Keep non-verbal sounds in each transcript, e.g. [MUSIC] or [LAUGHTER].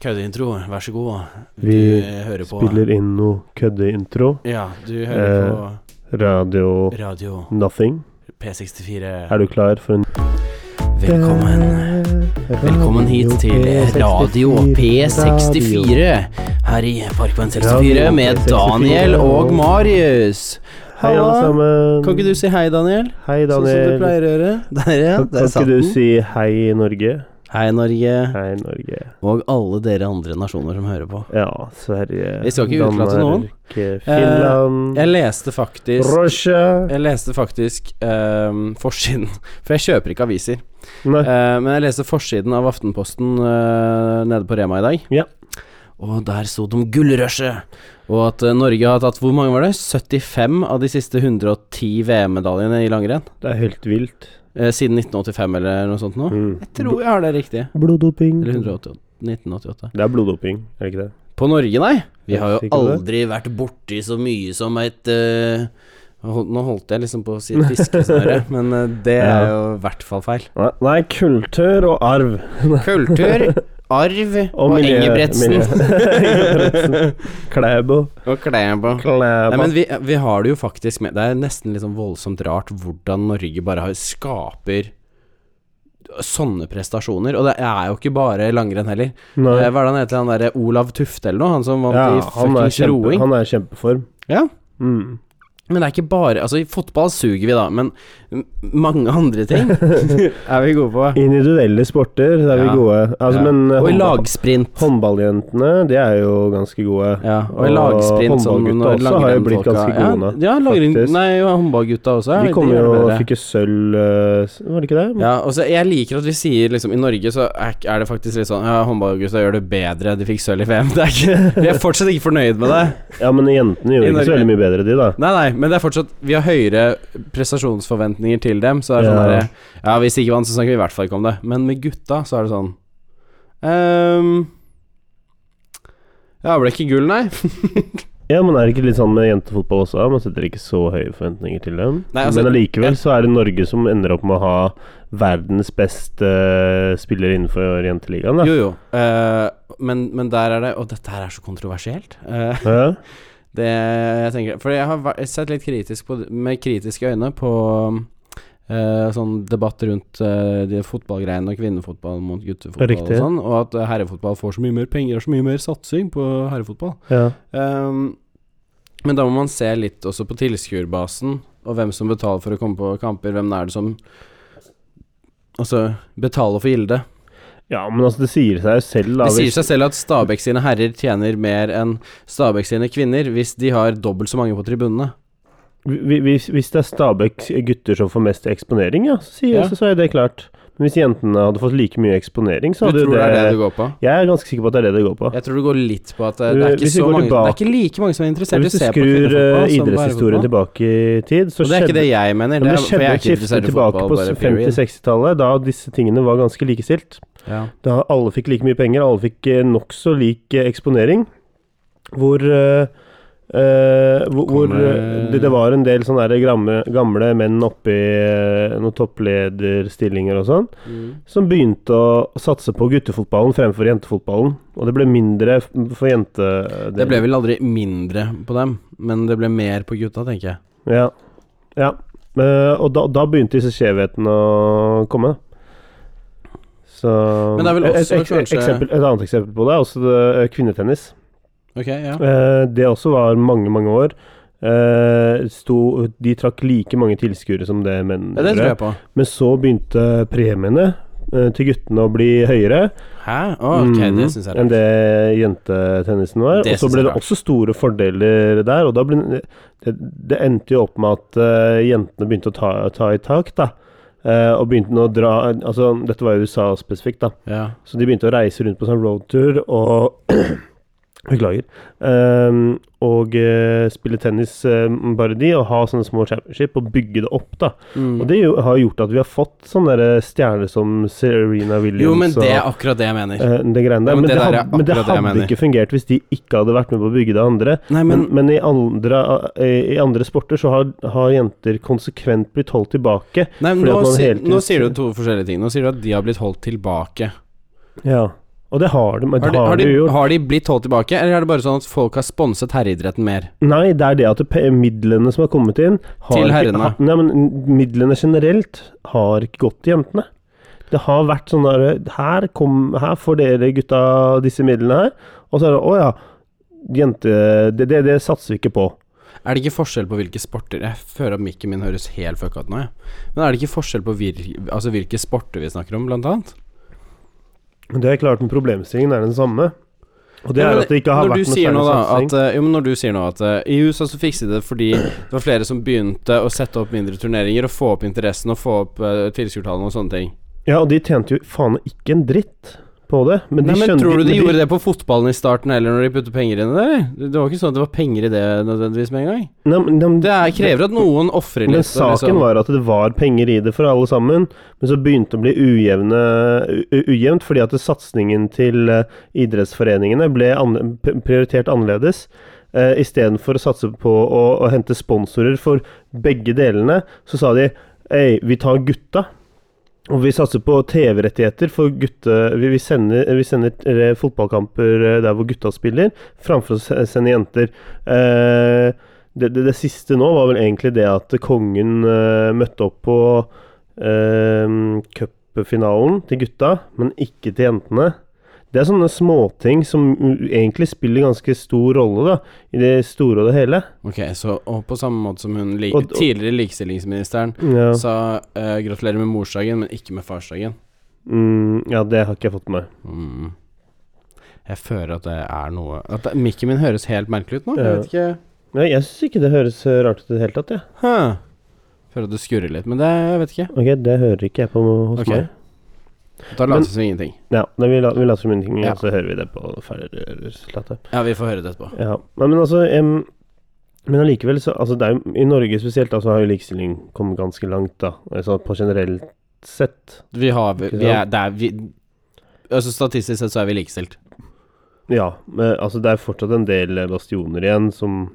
Køddeintro, vær så god. Vi hører på Spiller inn noe køddeintro. Ja, du hører Eh, på Radio radio Nothing. P64. Er du klar for en Velkommen. Velkommen hit til Radio P64 her i Parkveien 64 med Daniel og Marius. Hei, alle sammen. Kan ikke du si hei, Daniel? Hei, Sånn som du Daniel. pleier å gjøre. [LAUGHS] Der, ja. Kan, den. kan ikke du si hei, Norge? Hei, Norge. Hei, Norge. Og alle dere andre nasjoner som hører på. Ja, Sverige, Vi skal ikke utelate noen. Finland eh, Jeg leste faktisk Russia Jeg leste faktisk eh, forsiden [LAUGHS] For jeg kjøper ikke aviser. Nei. Eh, men jeg leste forsiden av Aftenposten eh, nede på Rema i dag. Ja. Og der sto det om gullrushet. Og at eh, Norge har tatt Hvor mange var det? 75 av de siste 110 VM-medaljene i langrenn. Det er helt vilt. Eh, siden 1985 eller noe sånt nå. Mm. Jeg tror jeg har det riktig. Bloddoping. Eller 188. 1988. Det er bloddoping, er det ikke det? På Norge, nei. Vi har jo aldri vært borti så mye som et uh, Nå holdt jeg liksom på å si et fiskesnøre, [LAUGHS] men uh, det er Ja. jo i hvert fall feil. Nei, kultur og arv. Kultur, [LAUGHS] arv og, miljø- Engebretsen. miljø- [LAUGHS] Klæbo. og Klæbo. Klæbo. Nei, men vi, vi har det jo faktisk med Det er nesten litt sånn voldsomt rart hvordan Norge bare har, skaper sånne prestasjoner. Og det er jo ikke bare langrenn heller. Nei. Eh, han heter, han derre Olav Tufte eller noe? Han som vant Ja, i han fuckings roing. han er i kjempeform. Ja. Mm. Men det er ikke bare Altså, i fotball suger vi, da, men mange andre ting [LAUGHS] er vi gode på. Individuelle sporter, der er Ja. vi gode. Altså, Ja. men eh, Og i lagsprint. Håndballjentene, de er jo ganske gode. Ja, og i lagsprint som håndballgutta sånn, også har jo blitt ganske gode nå. Ja, langrenn, nei, håndballgutta også. De kom jo og fikk jo sølv eh, Var det ikke det? Ja, og så Jeg liker at vi sier liksom I Norge så er, det faktisk litt sånn Ja, håndballgutta gjør det bedre, de fikk sølv i VM. Det er ikke, vi er fortsatt ikke fornøyd med det. [LAUGHS] Ja, men jentene gjorde ikke så veldig mye bedre, de, da. Nei, nei, men det er fortsatt Vi har høyere prestasjonsforventninger til dem. Så er det sånn Ja. derre Ja, hvis ikke vant, så snakker vi i hvert fall ikke om det. Men med gutta så er det sånn um, Ja, ble ikke gull, nei. [LAUGHS] Ja, men er det ikke litt sånn med jentefotball også? Man setter ikke så høye forventninger til dem. Nei, altså- men allikevel så er det Norge som ender opp med å ha verdens beste eh, spiller innenfor jenteligaen, da. Jo, jo. Uh, men, men der er det Og dette her er så kontroversielt. Uh, Ja. [LAUGHS] Det jeg tenker For jeg har sett litt kritisk på, med kritiske øyne på uh, sånn debatt rundt uh, de fotballgreiene og kvinnefotball mot guttefotball Riktig. og sånn, og at herrefotball får så mye mer penger og så mye mer satsing på herrefotball. ja. Um, men da må man se litt også på tilskuerbasen, og hvem som betaler for å komme på kamper. Hvem er det som Altså betaler for gildet? Ja, men altså, det sier seg jo selv, da. Det sier seg selv at Stabæk sine herrer tjener mer enn Stabæk sine kvinner hvis de har dobbelt så mange på tribunene. Hvis, hvis det er Stabæk gutter som får mest eksponering, ja, så, sier, Ja. så, så er det klart. Men hvis jentene hadde fått like mye eksponering, så Du hadde tror jo det det, er det du går på? Jeg er ganske sikker på at det er det det går på. Jeg tror det går litt på at det, det er ikke så mange, tilbake, Det er ikke like mange som er interessert i å du se på fotball. Hvis du skrur idrettshistorien tilbake i tid, så Og det er ikke det jeg mener. Det er, det skjedde et skifte tilbake på 50-60-tallet, da disse tingene var ganske likestilt. Ja. Da alle fikk like mye penger, alle fikk eh, nokså lik eh, eksponering. Hvor uh, uh, hvor, hvor det, det var en del sånne gamle, gamle menn oppi noen topplederstillinger og sånn, Mm. som begynte å satse på guttefotballen fremfor jentefotballen. Og det ble mindre for jente... Det ble vel aldri mindre på dem, men det ble mer på gutta, tenker jeg. Ja. ja. Uh, og da, da begynte disse skjevhetene å komme. Så Men det er vel også et, kanskje- eksempel, et annet eksempel på det er også det, eh, kvinnetennis. Okay, ja. Eh, det også var mange, mange år. Eh, sto, de trakk like mange tilskuere som det menn ja det tror jeg på. Men så begynte premiene eh, til guttene å bli høyere Hæ? Oh, okay, mm, det synes jeg enn det jentetennisen var. Det og så ble det også store fordeler der, og ble det, det endte jo opp med at uh, jentene begynte å ta, ta i tak, da. Eh, og begynte nå å dra Altså, dette var jo USA spesifikt, da. Ja. Så de begynte å reise rundt på sånn roadtour og [CLEARS THROAT] Beklager. Um, og uh, spille tennis, uh, bare de, og ha sånne små championship og bygge det opp, da. Mm. Og det jo, har gjort at vi har fått sånne stjerner som Serena Williams Jo, men det er akkurat det jeg mener. Uh, det greiene der. Ja, men men, det det er men det hadde det hadde ikke fungert hvis de ikke hadde vært med på å bygge det andre. Nei, Men, men i, andre, i andre sporter så har, har jenter konsekvent blitt holdt tilbake. Nei, nå, si, nå sier du to forskjellige ting. Nå sier du at de har blitt holdt tilbake. Ja. Og det har de, men Har de, har de gjort. har de blitt holdt tilbake, eller er det bare sånn at folk har sponset herreidretten mer? Nei, det er det at det midlene som har kommet inn har Til herrene. Ikke, Nei, men midlene generelt har ikke gått til jentene. Det har vært sånn der Her, kom, her får dere gutta disse midlene her. Og så er det Å ja, jente... Det, det, det satser vi ikke på. Er det ikke forskjell på hvilke sporter Jeg føler at mikken min høres helt fucka ut nå, jeg. Men er det ikke forskjell på vir, altså hvilke sporter vi snakker om, blant annet? Det er klart, men problemstillingen er den samme. Og det Ja, er at det ikke har vært noe sier nå særlig da at, eh, jo, men Når du sier nå at uh, i USA så fikset de det fordi det var flere som begynte å sette opp mindre turneringer og få opp interessen og få opp uh, tilskuertallene og sånne ting. Ja, og de tjente jo faen ikke en dritt på det. Men de Nei, men Tror du de de gjorde det på fotballen i starten eller når de puttet penger inn i det? Det var ikke sånn at det var penger i det nødvendigvis med en gang. Nei, men, de, Det er, krever at noen ofrer litt. Men saken liksom- var at det var penger i det for alle sammen, men så begynte det å bli ujevne, ujevnt fordi at satsingen til eh, idrettsforeningene ble an, prioritert annerledes. Uh, Istedenfor å satse på å, å hente sponsorer for begge delene, så sa de Ei, vi tar gutta. Og vi satser på TV-rettigheter for gutte... Vi, sender, vi sender eh, fotballkamper eh, der hvor gutta spiller, framfor å sende jenter. Eh, det, det, det siste nå var vel egentlig det at kongen eh, møtte opp på eh, cupfinalen til gutta, men ikke til jentene. Det er sånne småting som egentlig spiller ganske stor rolle da, i det store og det hele. Ok, så og på samme måte som hun li Og- og- tidligere likestillingsministeren Ja, sa uh, gratulerer med morsdagen, men ikke med farsdagen. mm, ja det har ikke jeg fått med meg. Mm. Jeg føler at det er noe At Mikken min høres helt merkelig ut nå. Jeg vet ikke Nei, jeg syns ikke det høres eh, rart ut i det hele tatt, jeg. Huh. Føler at det skurrer litt, men det jeg vet ikke. Ok, det hører ikke jeg på hos okay. meg. Da later vi som ingenting. Ja, da vi, la, vi later som ingenting, Ja. og så hører vi det på ferdigresultatet. Ja, vi får høre det etterpå. Ja, men, men altså um, Men allikevel, så altså det er jo, I Norge spesielt, da, så har jo likestilling kommet ganske langt, da. Altså på generelt sett. Vi har vi, er, det er vi, Altså Statistisk sett så er vi likestilt. Ja, men altså det er fortsatt en del bastioner igjen som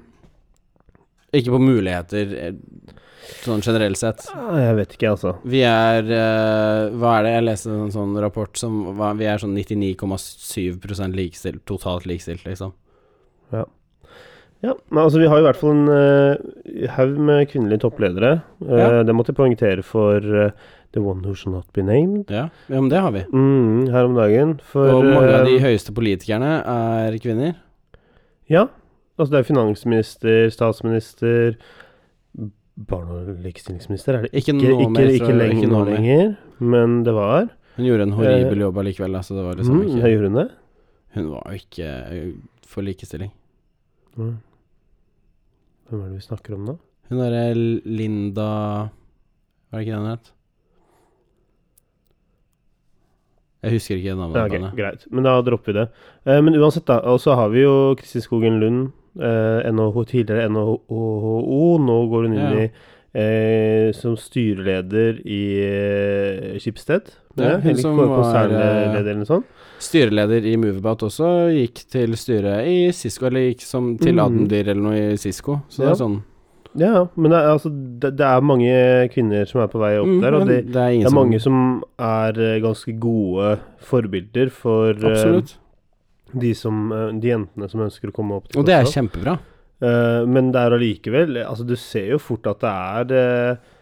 Ikke på muligheter eh, sånn generelt sett. Jeg vet ikke, altså. Vi er uh, Hva er det? Jeg leste en sånn rapport som hva, Vi er sånn 99,7% likestilt, totalt likestilt, liksom. Ja, men altså Vi har i hvert fall en uh, haug med kvinnelige toppledere. Uh, Ja. Det måtte jeg poengtere for uh, The One Who Shall Not Be Named Ja, ja men det har vi. mm, her om dagen. For Og mange av de høyeste politikerne er kvinner. Ja. Altså det er finansminister, statsminister Barne- og likestillingsminister er det Ikke ikke, nå ikke, mer, ikke, lenger, ikke nå nå lenger, men det var. Hun gjorde en horribel jobb allikevel, Altså så det var liksom Mm, ikke gjorde hun det? Hun var jo ikke eh, for likestilling. Mm. Hvem er det vi snakker om da? Hun derre Linda Hva er det ikke den het? Jeg husker ikke navnet Ja, okay, greit. Men da dropper vi det. Eh, men uansett, da. Og så har vi jo Kristin Skogen Lund, eh, NHH, tidligere NHO. Nå går hun inn Ja. i eh, som styreleder i eh, Schibsted. Ja, hun som var, eller noe sånt. Styreleder i Moveabout også gikk til styret i Cisco, eller gikk som til Mm. Admdir eller noe i Cisco. Så det er sånn Ja, men det er, altså, det, det er mange kvinner som er på vei opp mm, der, og det, det er det er mange som er eh, ganske gode forbilder for eh, Absolutt. De, som, eh, de jentene som ønsker å komme opp til Og det er kjempebra. Uh, men det er allikevel Altså, du ser jo fort at det er eh,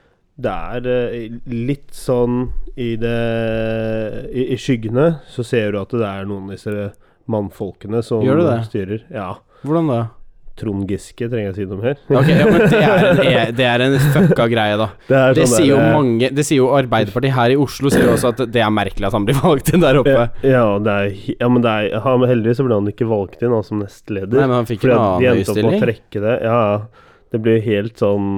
Det er litt sånn i det i, I skyggene så ser du at det er noen av disse mannfolkene som styrer. Ja. Hvordan da? Trond Giske trenger jeg si noe mer. Ok, ja, men det er det er en fucka greie, da. Det, er Det sånn sier jo der, eh, mange Det sier jo Arbeiderpartiet her i Oslo sier også at det er merkelig at han blir valgt inn der oppe. Ja, det er, ja men det er, han, heldigvis så ble han ikke valgt inn han som nestleder. Nei, men han fikk en de annen endte opp å trekke det. Ja, det blir helt sånn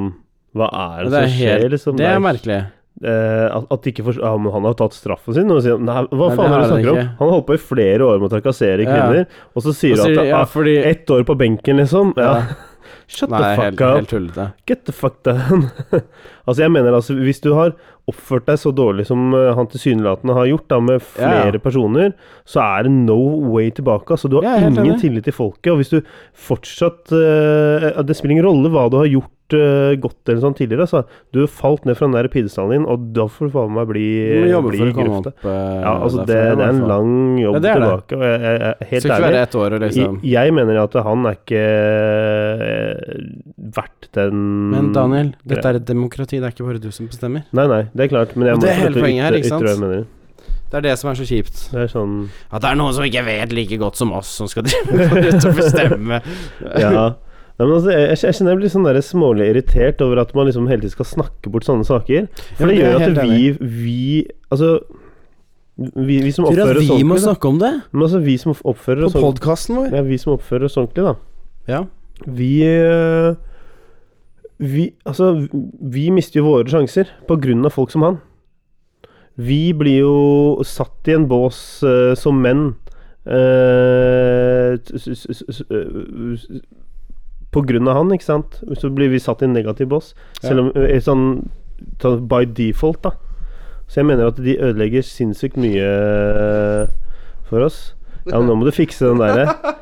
Hva er det, Det er som skjer, helt- liksom? Det er merkelig. Eh, at, at ikke for, ja, men Han har jo tatt straffen sin. Og sier, nei, hva Nei, faen er det har du snakker om? Han har holdt på i flere år med å trakassere Ja. kvinner, og så sier han at det ja, er fordi ett år på benken, liksom. Ja. Ja. [LAUGHS] Shut Nei, the helt, fuck up. helt tullete. Get the fuck down. [LAUGHS] altså, jeg mener altså, hvis du har oppført deg så dårlig som uh, han tilsynelatende har gjort, da, med flere Ja. personer, så er det no way tilbake. Altså, du har Ja, helt ingen tillit til folket, og hvis du fortsatt uh, Det spiller ingen rolle hva du har gjort godt eller sånn tidligere. Altså. Du falt ned fra den der pidestallen din, og da får du faen meg bli, bli i grøfta. eh, Ja, altså det, det er en lang jobb Ja, det det. tilbake, og jeg, jeg, jeg, helt ærlig, være ett år liksom jeg, jeg mener at han er ikke eh, verdt den Men Daniel, dette er et demokrati, det er ikke bare du som bestemmer. Nei, nei, det er klart, men jeg Og det er hele poenget her, ikke sant? Det er det som er så kjipt. Det er sånn At det er noen som ikke vet like godt som oss, som skal drive [LAUGHS] og bestemme. [LAUGHS] Ja. Nei, men altså, jeg, jeg kjenner jeg blir sånn smålig irritert over at man liksom hele tiden skal snakke bort sånne saker. For ja, det det gjør at vi, vi Altså vi, vi som oppfører oss vi må ordentlig snakke om det? Men altså, vi som oppfører På oss På podkasten vår? ja, Vi som oppfører oss ordentlig, da. Ja. Vi øh, Vi Altså, vi mister jo våre sjanser på grunn av folk som han. Vi blir jo satt i en bås uh, som menn øh, av han, ikke sant? Så blir vi satt i en negativ bås. Selv om ja. sånn, sånn by default, da. Så jeg mener at de ødelegger sinnssykt mye øh, for oss. Ja, nå må du fikse den derre. [LAUGHS]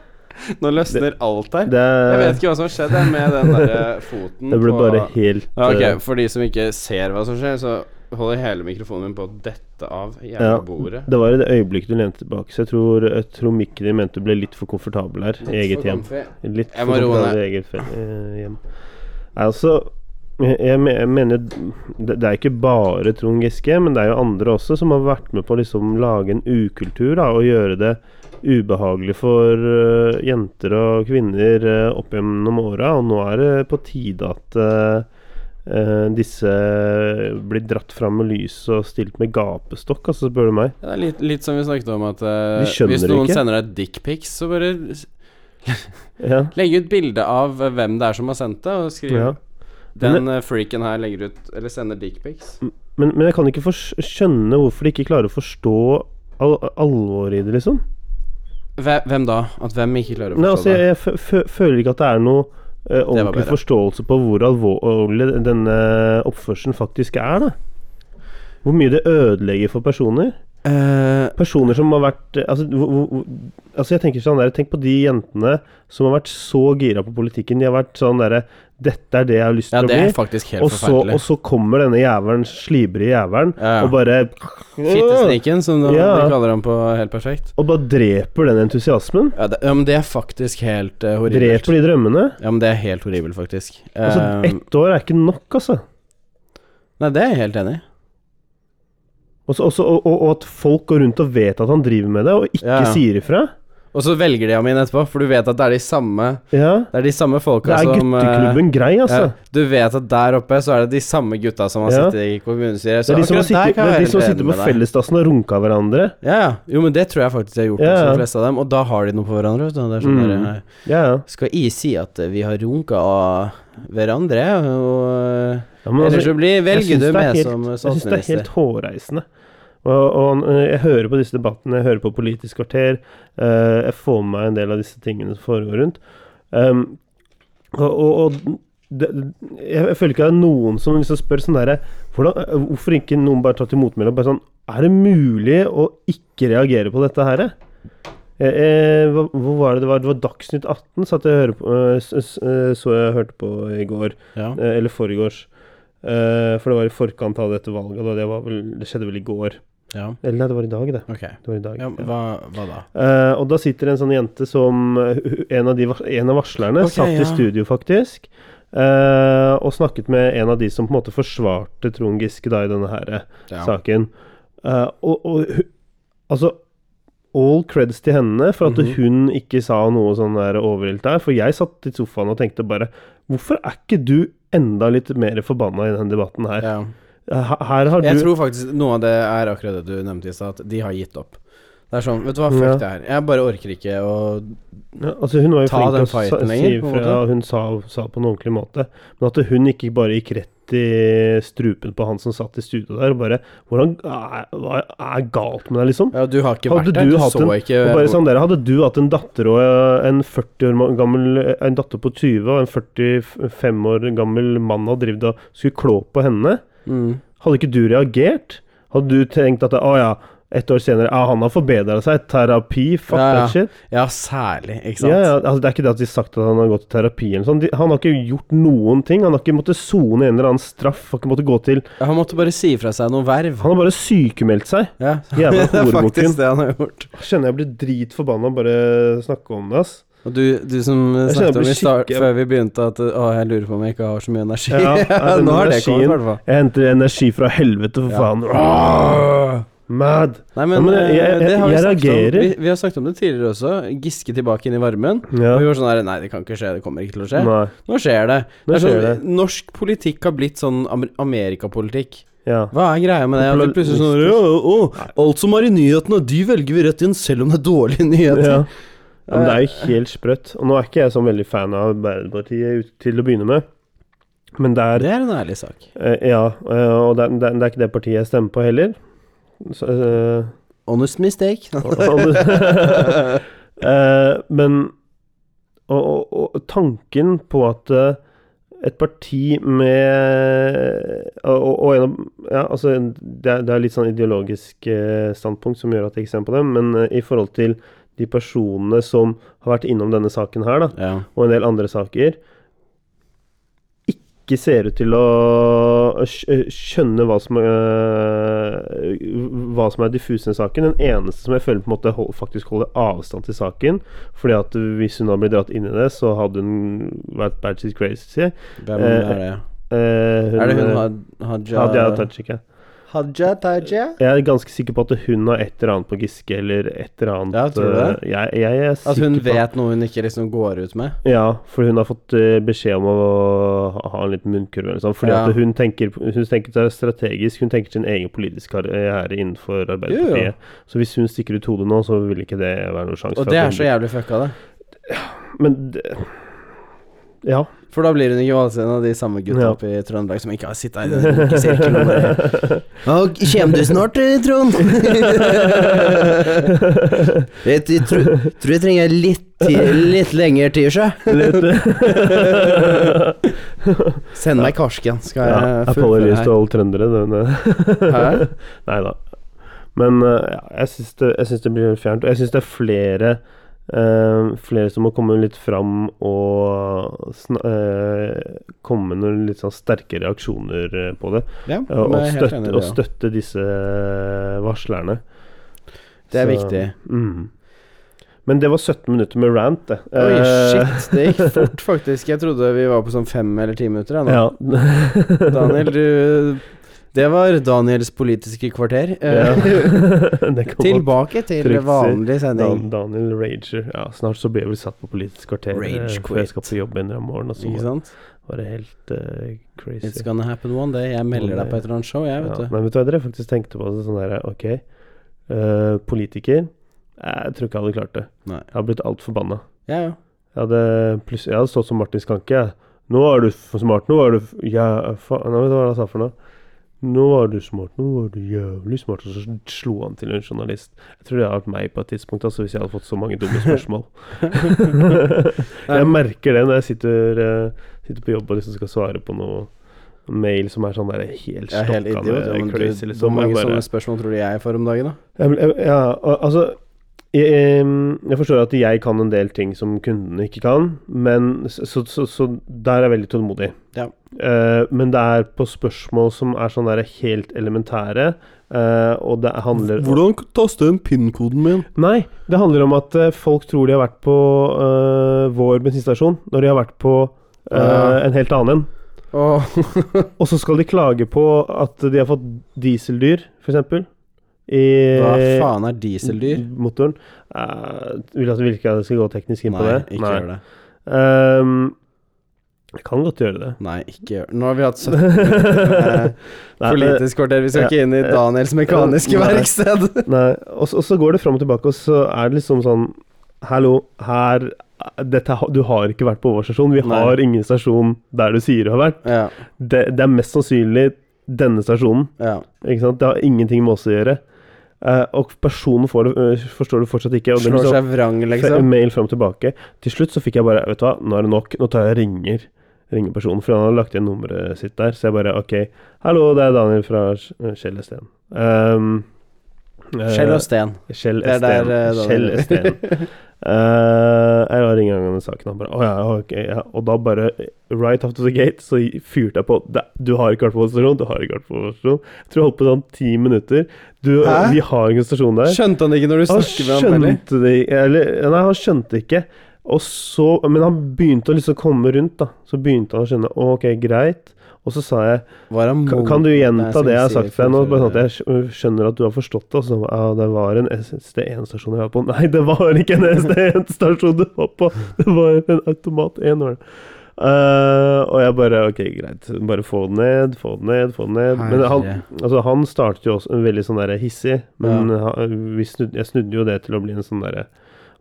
Nå løsner alt her. Det, Jeg vet ikke hva som skjedde med den der foten det ble bare helt ja, okay. For de som ikke ser hva som skjer, så holder hele mikrofonen min på å dette av jævla Ja. bordet. Det var i det øyeblikket du lente tilbake, så jeg tror, jeg tror mikken din mente du ble litt for komfortabel her i eget hjem. Litt Jeg for komfortabel i eget eh, hjem. Altså jeg, jeg me- mener det, det er ikke bare Trond Giske, men det er jo andre også som har vært med på å liksom lage en ukultur da, og gjøre det ubehagelig for eh, jenter og kvinner uh, opp gjennom åra. Og nå er det på tide at eh, eh, disse blir dratt fram med lys og stilt med gapestokk, altså, spør du meg. Det er litt, litt som vi snakket om, at uh, hvis noen ikke. sender deg dickpics, så bare [LAUGHS] Ja, [LAUGHS] legg ut bilde av eh, hvem det er som har sendt det, og skriv ja. Den eh, freaken her legger ut Eller sender dickpics. Men, men jeg kan ikke skjønne hvorfor de ikke klarer å forstå al alvoret i det, liksom. Hvem da? At hvem ikke klarer å Nei, forstå altså, jeg, jeg fø- fø- føler ikke at det er noe eh, ordentlig bedre. forståelse på hvor alvorlig denne oppførselen faktisk er, da. Hvor mye det ødelegger for personer. Eh, Personer som har vært eh, Altså, hvor, hvor- altså jeg tenker sånn der Tenk på de jentene som har vært så gira på politikken. De har vært sånn derre Dette er det jeg har lyst ja, til å bli. Ja, det er faktisk helt Og så, og så kommer denne jævelen, slibrige jævelen, Ja, ja. og bare Fittesniken, som de, Ja. kaller ham på helt perfekt. Og bare dreper den entusiasmen. Ja, det, men det er faktisk helt uh, horribelt. Dreper de drømmene. Ja, men det er helt horribelt, faktisk. Altså, Eh, ett år er ikke nok, altså. nei, det er jeg helt enig i. Og, også, og, og, at folk går rundt og vet at han driver med det, og ikke sier ifra. Og så velger de ham inn etterpå, for du vet at det er de samme Ja. Det er de samme Det er som eh, gutteklubben grei, altså. ja, Du vet at der oppe så er det de samme gutta som har Ja. sittet i kommunestyret. Det er de som, der det er de som sitter på fellesdassen og runka hverandre. Ja, ja. Jo, men det tror jeg faktisk de har gjort Ja, de fleste av dem. Og da har de noe på hverandre. Det er sånn Mm. der, eh. Skal jeg si at eh, vi har runka av hverandre? Og ja men Ellers altså, så blir velger du med helt- som Jeg syns det er helt hårreisende. Og, og øh, jeg hører på disse debattene, jeg hører på Politisk kvarter. Uh, jeg får med meg en del av disse tingene som foregår rundt. Um, og og, og det, jeg, føler ikke det er noen som liksom spør sånn derre øh, Hvorfor ikke noen bare tatt til motmæle og bare sånn Er det mulig å ikke reagere på dette her? Jeg, jeg, hvor var det det var? Det var Dagsnytt 18 satt jeg hørte på, så jeg hørte på i går. Ja. Eh, eller forgårs. Eh, for det var i forkant av dette valget. Det, var vel, det skjedde vel i går. Ja. Eller nei, det var i dag, det. Okay. det var i dag. Ja, hva, hva da? Uh, og da sitter en sånn jente som eh, En av, de, en av varslerne okay, satt ja. i studio, faktisk. uh, og snakket med en av de som på en måte forsvarte Trond Giske da i denne her saken. Uh, og, og altså All creds til henne for at Mhm. hun ikke sa noe sånn der overilt der. For jeg satt i sofaen og tenkte bare Hvorfor er ikke du enda litt mer forbanna i denne debatten her? Ja. Her, har du Jeg tror faktisk noe av det er akkurat det du nevnte i stad, at de har gitt opp. Det er sånn, vet du hva, fuck Ja. det her. Jeg bare orker ikke å ja, Altså Hun var jo flink til å sa- si og hun sa, sa på en ordentlig måte. Men at hun ikke bare gikk rett i strupen på han som satt i studio der, og bare Hvordan er, Hva er galt med deg, liksom? Ja, du har ikke Hadde vært der. du Du, så en- ikke bare sånn der, Hadde du hatt en datter og eh, en 40 år gammel En datter på 20 og en 45 år gammel mann hadde drevet og skulle klå på henne, mm. hadde ikke du reagert? Hadde du tenkt at å ja, ett år senere Ja, han har forbedra seg. Terapi, fuck Ja, that shit. Ja, særlig, ikke sant? Ja, ja, altså Det er ikke det at de har sagt at han har gått i terapi eller sånn. Han har ikke gjort noen ting. Han har ikke måttet sone en eller annen straff. Har ikke måttet gå til Han måtte bare si fra seg noe verv. Han har bare sykemeldt seg. Ja, Jævla [LAUGHS] det er faktisk det han har gjort. Kjenner jeg blir dritforbanna bare snakke om det, ass. Og du, du som snakket om i start, før vi begynte at Å, jeg lurer på om jeg ikke har så mye energi. Ja, [LAUGHS] den Nå har det kommet, i hvert fall. Jeg henter energi fra helvete, for Ja. faen. Åh, mad. Nei, men, Ja, men jeg- jeg, jeg- det har vi jeg reagerer. Vi, vi har snakket om det tidligere også. Giske tilbake inn i varmen. Ja. Og vi var sånn her Nei, det kan ikke skje. Det kommer ikke til å skje. Nei. Nå skjer det. Nå det er skjer sånn, det. Norsk politikk har blitt sånn amer amerikapolitikk. Ja. Hva er greia med det? At vi plutselig sånn Alt som er i nyhetene, de velger vi rett inn, selv om det er dårlige nyheter. ja. Ja. Men det er jo helt sprøtt. Og nå er ikke jeg så veldig fan av Arbeiderpartiet til å begynne med. Men det er Det er en ærlig sak. eh, Ja, eh, og det er, det er- det ikke det partiet jeg stemmer på heller. Så, uh, Honest mistake. [LAUGHS] uh, [LAUGHS] men og, og, og tanken på at uh, et parti med Og, og, en av Ja, altså det er, det er litt sånn ideologisk eh, standpunkt som gjør at jeg ikke stemmer på dem, men eh, i forhold til de personene som har vært innom denne saken her, da, ja. og en del andre saker, ikke ser ut til å skjønne hva som, er, hva som er diffus i saken. Den eneste som jeg føler på en måte hold, faktisk holder avstand til saken, fordi at hvis hun hadde blitt dratt inn i det, så hadde hun vært bad shit crazy. Hvem Eh, er det? Eh, Er det hun eh, Hadia Tajik. Haja Tajia? Jeg er ganske sikker på at hun har et eller annet på Giske, eller et eller annet Ja, tror du det? eh, Jeg, jeg er sikker At hun på vet noe hun ikke liksom går ut med? Ja, for hun har fått eh, beskjed om å ha, en liten munnkurv eller sånn. Fordi Ja. at hun tenker, hun tenker det er strategisk. Hun tenker sin egen politiske karriere innenfor Arbeiderpartiet. Så hvis hun stikker ut hodet nå, så vil ikke det være noen sjanse. Og for det at er hun så jævlig fucka, det. Men det, Ja. For da blir hun ikke valgt en av de samme gutta Ja. oppe i Trøndelag som ikke har sittet i den sirkelen. og bare, [LAUGHS] «Å, Kjem du snart, eh, Trond? [LAUGHS] jeg tror, tror jeg trenger litt, litt lengre tid, sjø. [LAUGHS] Send meg karsken, skal ja. jeg fullføre her. alle trøndere. Nei da. Men eh, ja, jeg syns det, det blir fjernt. Og jeg syns det er flere eh, Flere som må komme litt fram og eh, komme med noen litt sånn sterke reaksjoner eh, på det. Ja, Og, og, støtte, det, ja. og støtte disse varslerne. Det er Så, viktig. Mm. Men det var 17 minutter med rant, det. Oi, shit. Det gikk [LAUGHS] fort, faktisk. Jeg trodde vi var på sånn fem eller ti minutter. Ja. Daniel, du Det var Daniels politiske kvarter. Ja. [LAUGHS] Eh, Tilbake til Trygt si. vanlig sending. Dan, Daniel Rager. Ja, snart så blir jeg vel satt på Politisk kvarter. Rage eh, før quit. jeg skal på jobb en eller annen morgen. Og så Ikke sant? var det helt uh, crazy. It's gonna happen one day. Jeg melder deg på et eller annet show, jeg, vet ja. du. Men vet du hva dere faktisk tenkte på? det Sånn der, ok, uh, politiker Jeg tror ikke jeg hadde klart det. Nei. Jeg hadde blitt altfor banna. Ja, ja. Jeg hadde, plutselig- jeg hadde stått som Martin Skanke. jeg. Nå er du for smart. Nå er du ja, faen vet du hva han sa for noe? Nå var du smart. Nå var du jævlig smart. Og så slo han til en journalist. Jeg tror det hadde vært meg på et tidspunkt, altså, hvis jeg hadde fått så mange dumme spørsmål. [LAUGHS] jeg merker det når jeg sitter, eh, sitter på jobb og liksom skal svare på noe mail som er sånn der helt idiot. Ja, men crazy, hvor liksom. mange bare- sånne spørsmål tror du jeg får om dagen, da? jeg, jeg, ja, altså jeg, jeg forstår at jeg kan en del ting som kundene ikke kan, men så, så, så, der er jeg veldig tålmodig. Ja. Uh, men det er på spørsmål som er sånn der helt elementære, uh, og det handler taste inn PIN-koden min? Nei, det handler om at eh, folk tror de har vært på uh, vår bensinstasjon, når de har vært på Ja. en helt annen en. Oh. [LAUGHS] Og så skal de klage på at de har fått dieseldyr, f.eks. I Hva faen er dieseldyr? Motoren. Uh, vil at vil ikke at jeg skal gå teknisk inn på Nei, det? ikke gjør det. Um, jeg kan godt gjøre det. Nei, ikke gjør det. Nå har vi hatt 17 minutter med politisk kvarter. Vi skal ja, ikke inn i eh, Daniels mekaniske nei. verksted. [LAUGHS] Nei, og så, går det fram og tilbake, og så er det liksom sånn Hallo, her dette, Du har ikke vært på vår stasjon. Vi Nei. har ingen stasjon der du sier du har vært. Ja, Det, det er mest sannsynlig denne stasjonen. ja. Ikke? Det har ingenting med oss å gjøre. Eh, og personen får det, uh, forstår det fortsatt ikke. Og Slår sånn- seg vrang, liksom. Mail fram og tilbake. Til slutt så fikk jeg bare Vet du hva, nå er det nok. Nå tar jeg ringer Ringer personen, for han hadde lagt igjen nummeret sitt der. Så jeg bare OK. Hallo, det er Daniel fra Kjell Esten. Um, Eh, Skjell og sten. Kjell Esten. eh, Kjell Esten. [LAUGHS] Eh, jeg har ringt angående saken. Han bare oh, ja, ok. Ja. Og da bare right after the gate så fyrte jeg på Du har ikke vært på stasjon, du har ikke vært på stasjon. Jeg tror jeg holdt på sånn ti minutter. Du, vi har ingen en stasjon der. Skjønte han ikke når du snakket med ham? eller? det Eller Nei, han skjønte ikke. Og så Men han begynte å liksom komme rundt, da. Så begynte han å skjønne. Ok, greit. Og så sa jeg kan, du gjenta det jeg har sagt til deg nå? Bare sånn at jeg skjønner at du har forstått det. Og så ja, det var en SD1-stasjon jeg var på. [LAUGHS] Nei, det var ikke en SD1-stasjon du var på! Det var en Automat 1. Var det. Eh, og jeg bare Ok, greit. Bare få den ned, få den ned, få den ned. Men han, altså, han startet jo også veldig sånn der hissig. Men han- vi snudde, jeg snudde jo det til å bli en sånn derre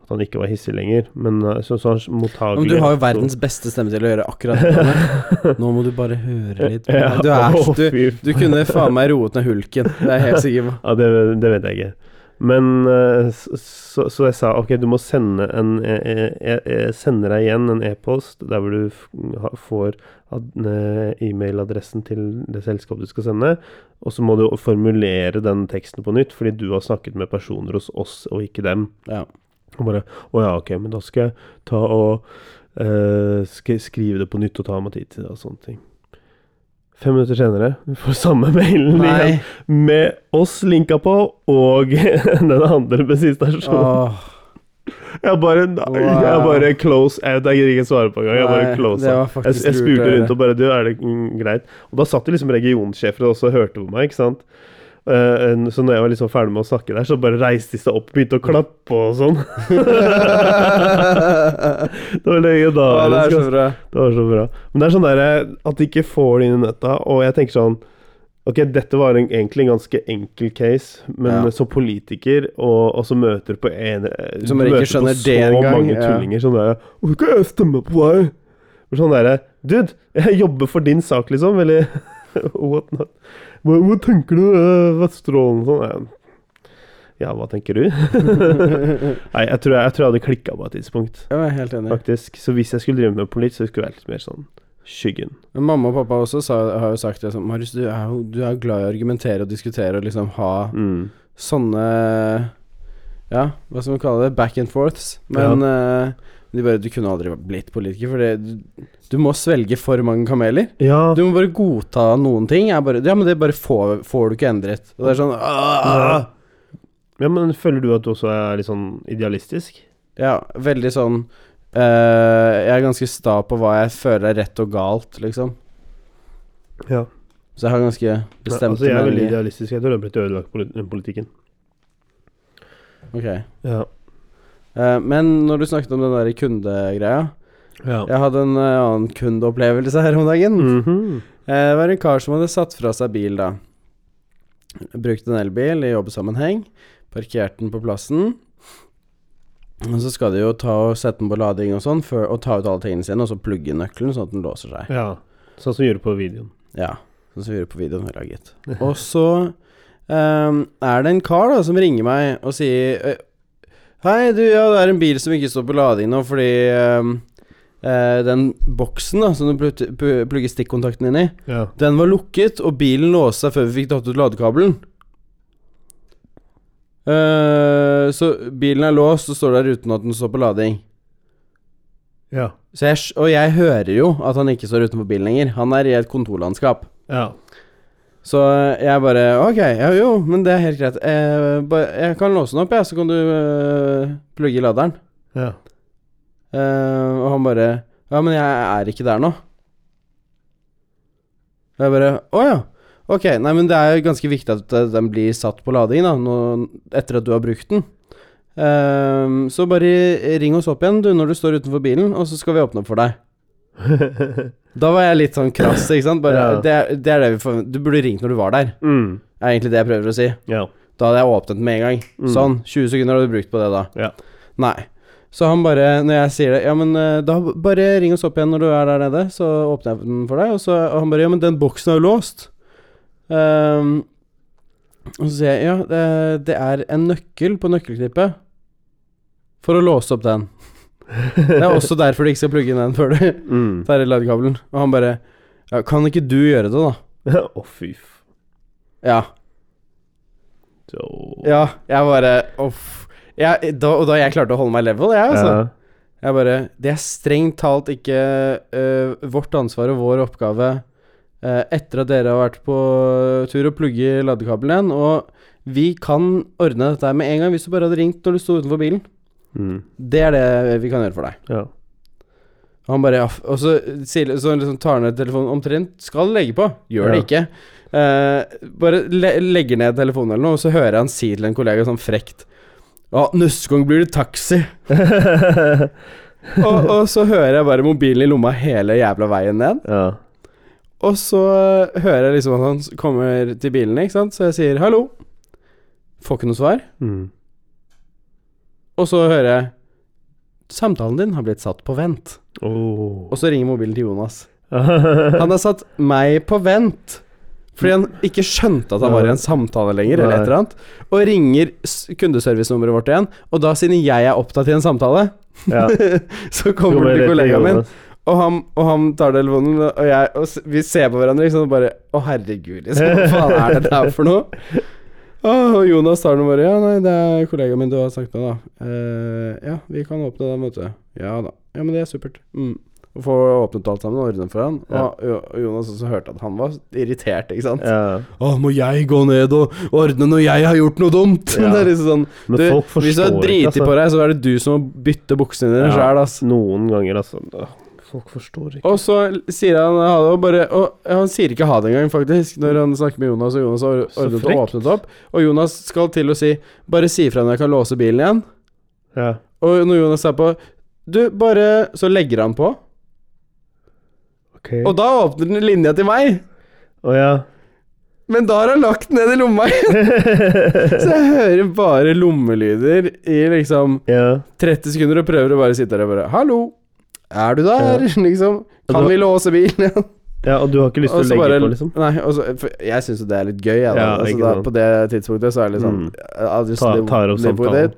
At han ikke var hissig lenger. Men eh, så, så han Men du har jo verdens beste stemme til å gjøre akkurat [LAUGHS] det. Nå må du bare høre litt. [LAUGHS] Ja. Du, er, du, du kunne faen meg roet ned hulken. Det er jeg helt sikker på. [LAUGHS] Ja, det, det vet jeg ikke. Men eh, så, så, jeg sa ok, du må sende en Jeg, jeg, jeg sender deg igjen en e-post der hvor du får eh, e-mailadressen til det selskapet du skal sende. Og så må du formulere den teksten på nytt, fordi du har snakket med personer hos oss og ikke dem. Ja. Og bare Å ja, ok, men da skal jeg ta og eh, skrive det på nytt og ta meg tid til det og sånne ting. Fem minutter senere, vi får samme [LAUGHS] mailen igjen Nei. med oss linka på, og [LAUGHS] den andre bensinstasjonen. Åh, Jeg bare Wow. Jeg bare close out. Jeg gidder ikke svare på engang. Jeg bare close out. Jeg, jeg spurte rundt og bare Du, er det mm, greit? Og da satt det liksom regionsjefer og også hørte på meg, ikke sant. Eh, en- så når jeg var liksom ferdig med å snakke der, så bare reiste de seg opp og begynte å klappe og sånn. [LAUGHS] det var Å, Ja, det så bra. Det var så bra. Men det er sånn der, at de ikke får det inn i nøtta, og jeg tenker sånn Ok, dette var en, egentlig en ganske enkel case, men Ja. som politiker, og, og så møter på en Som du ikke skjønner så det engang, mange ja. tullinger sånn derre 'Hvorfor skal jeg stemme på deg?' Sånn derre 'Dude, jeg jobber for din sak, liksom', eller [LAUGHS] What not? Hva, hva tenker du, uh, Vesterålen sånn? Ja. Ja, hva tenker du? [LAUGHS] Nei, jeg tror jeg, jeg tror jeg hadde klikka på et tidspunkt Jeg er helt enig. faktisk. Så hvis jeg skulle drive med politikk, så skulle jeg vært litt mer sånn skyggen. Men mamma og pappa også sa, har jo sagt det sånn Marius, du er jo du er glad i å argumentere og diskutere og liksom ha Mm. sånne Ja, hva skal man kalle det? Back and forths. Men eh, de bare Du kunne aldri blitt politiker, for det, du, du må svelge for mange kameler. Ja, Du må bare godta noen ting. Bare, ja, men det bare får, får du ikke endret. Og det er sånn «Åh!» ja, men føler du at du også er litt sånn idealistisk? Ja, veldig sånn uh, Jeg er ganske sta på hva jeg føler er rett og galt, liksom. Ja. Så jeg har ganske bestemte altså, jeg er veldig idealistisk. Jeg tror det har blitt ødelagt den politikken. Ok. Ja. Eh, men når du snakket om den der kundegreia ja. Jeg hadde en eh, annen kundeopplevelse her om dagen. Mm -hmm. Det var en kar som hadde satt fra seg bil, da. Brukt en elbil i jobbsammenheng. Parkert den på plassen. Og så skal de jo ta og sette den på lading og sånn, og ta ut alle tingene sine, og så plugge nøkkelen, sånn at den låser seg. ja. Sånn som vi gjorde på videoen. Ja, sånn som vi gjorde på videoen vi laget. [LAUGHS] Og så um, er det en kar da som ringer meg og sier Hei, du, ja, det er en bil som ikke står på lading nå fordi ehm, uh, den boksen da som du plugger stikkontakten inn i, Ja. den var lukket, og bilen låste seg før vi fikk tatt ut ladekabelen. Uh, så bilen er låst og står der uten at den står på lading. Ja. Så jeg, og jeg hører jo at han ikke står utenfor bilen lenger. Han er i et kontorlandskap. Ja. Så jeg bare Ok, ja jo, men det er helt greit. Jeg, bare, jeg kan låse den opp, jeg, så kan du øh, plugge i laderen. Ja. Uh, og han bare Ja, men jeg er ikke der nå. Og jeg bare Å ja. Ok, nei, men det er jo ganske viktig at eh, den blir satt på lading, da, nå, etter at du har brukt den. Uh, så bare ring oss opp igjen, du, når du står utenfor bilen, og så skal vi åpne opp for deg. Da var jeg litt sånn krass, ikke sant. Bare, Ja. det, det er det vi får Du burde ringt når du var der. mm. er egentlig det jeg prøver å si. Ja. Da hadde jeg åpnet med en gang. Mm. Sånn. 20 sekunder hadde du brukt på det da. Ja. Nei. Så han bare, når jeg sier det Ja, men eh, da bare ring oss opp igjen når du er der nede, så åpner jeg den for deg. Og, så, og han bare Ja, men den boksen er jo låst. Um, og så sier jeg ja, det, det er en nøkkel på nøkkelknippet for å låse opp den. Det er også derfor du ikke skal plugge inn den før du Mm. tar i ladekabelen. Og han bare Ja, kan ikke du gjøre det, da? Å, fy f... Ja. Så. Ja, jeg bare Uff. Jeg, da, og da jeg klarte å holde meg level, jeg, altså. Ja. Jeg bare Det er strengt talt ikke uh, vårt ansvar og vår oppgave uh, etter at dere har vært på tur og plugge ladekabelen igjen. Og vi kan ordne dette med en gang hvis du bare hadde ringt når du sto utenfor bilen. Mm. Det er det vi kan gjøre for deg. ja. Han bare ja, Og så, sier- så liksom tar han ned telefonen omtrent. Skal legge på. Gjør det ikke. Eh, bare le legger ned telefonen eller noe, og så hører han si til en kollega sånn frekt Ja, neste gang blir det taxi. [LAUGHS] og, og så hører jeg bare mobilen i lomma hele jævla veien ned. ja. Og så hører jeg liksom at han kommer til bilen, ikke sant. Så jeg sier hallo. Får ikke noe svar. Mm. Og så hører jeg Samtalen din har blitt satt på vent. Oh. Og så ringer mobilen til Jonas. [LAUGHS] Han har satt meg på vent. Fordi han ikke skjønte at han var i en samtale lenger, eller et eller annet. Og ringer kundeservicenummeret vårt igjen. Og da, siden jeg er opptatt i en samtale, ja. [LAUGHS] så kommer det til kollegaen min. Og han, og han tar telefonen, og, jeg, og vi ser på hverandre liksom, og bare Å, herregud, liksom. Hva faen er dette her for noe? Og Jonas tar den bare Ja, nei, det er kollegaen min du har sagt med, da. Eh, ja, vi kan åpne den, vet du. Ja da. Ja, men det er supert. Mm. Og Få åpnet alt sammen og ordnet for han. Ja. Og, Jonas også hørte at han var irritert, ikke sant. Ja. Å, må jeg gå ned og ordne når jeg har gjort noe dumt? Ja. [LAUGHS] det er liksom sånn Men du, folk Hvis du har driti altså. på deg, så er det du som må bytte buksene dine Ja. sjæl, ass. Noen ganger, altså. Folk forstår ikke. Og så sier han ha det, og bare Og han sier ikke ha det engang, faktisk, når han snakker med Jonas, og Jonas har ordnet og åpnet opp. Og Jonas skal til å si 'bare si ifra når jeg kan låse bilen igjen'. Ja. Og når Jonas er på 'du, bare Så legger han på, Okay. og da åpner den linja til meg. Å ja. Men da har han lagt den ned i lomma igjen. [LAUGHS] Så jeg hører bare lommelyder i liksom ja. 30 sekunder og prøver å bare sitte der og bare 'Hallo, er du der?' Liksom. Kan vi låse bilen ja, og du har ikke lyst til å legge bare- på, liksom? Nei, og så, for jeg syns jo det er litt gøy, jeg, da. Ja, altså, da på det tidspunktet så er det litt sånn Mm. Ta, live- tar opp samtalen.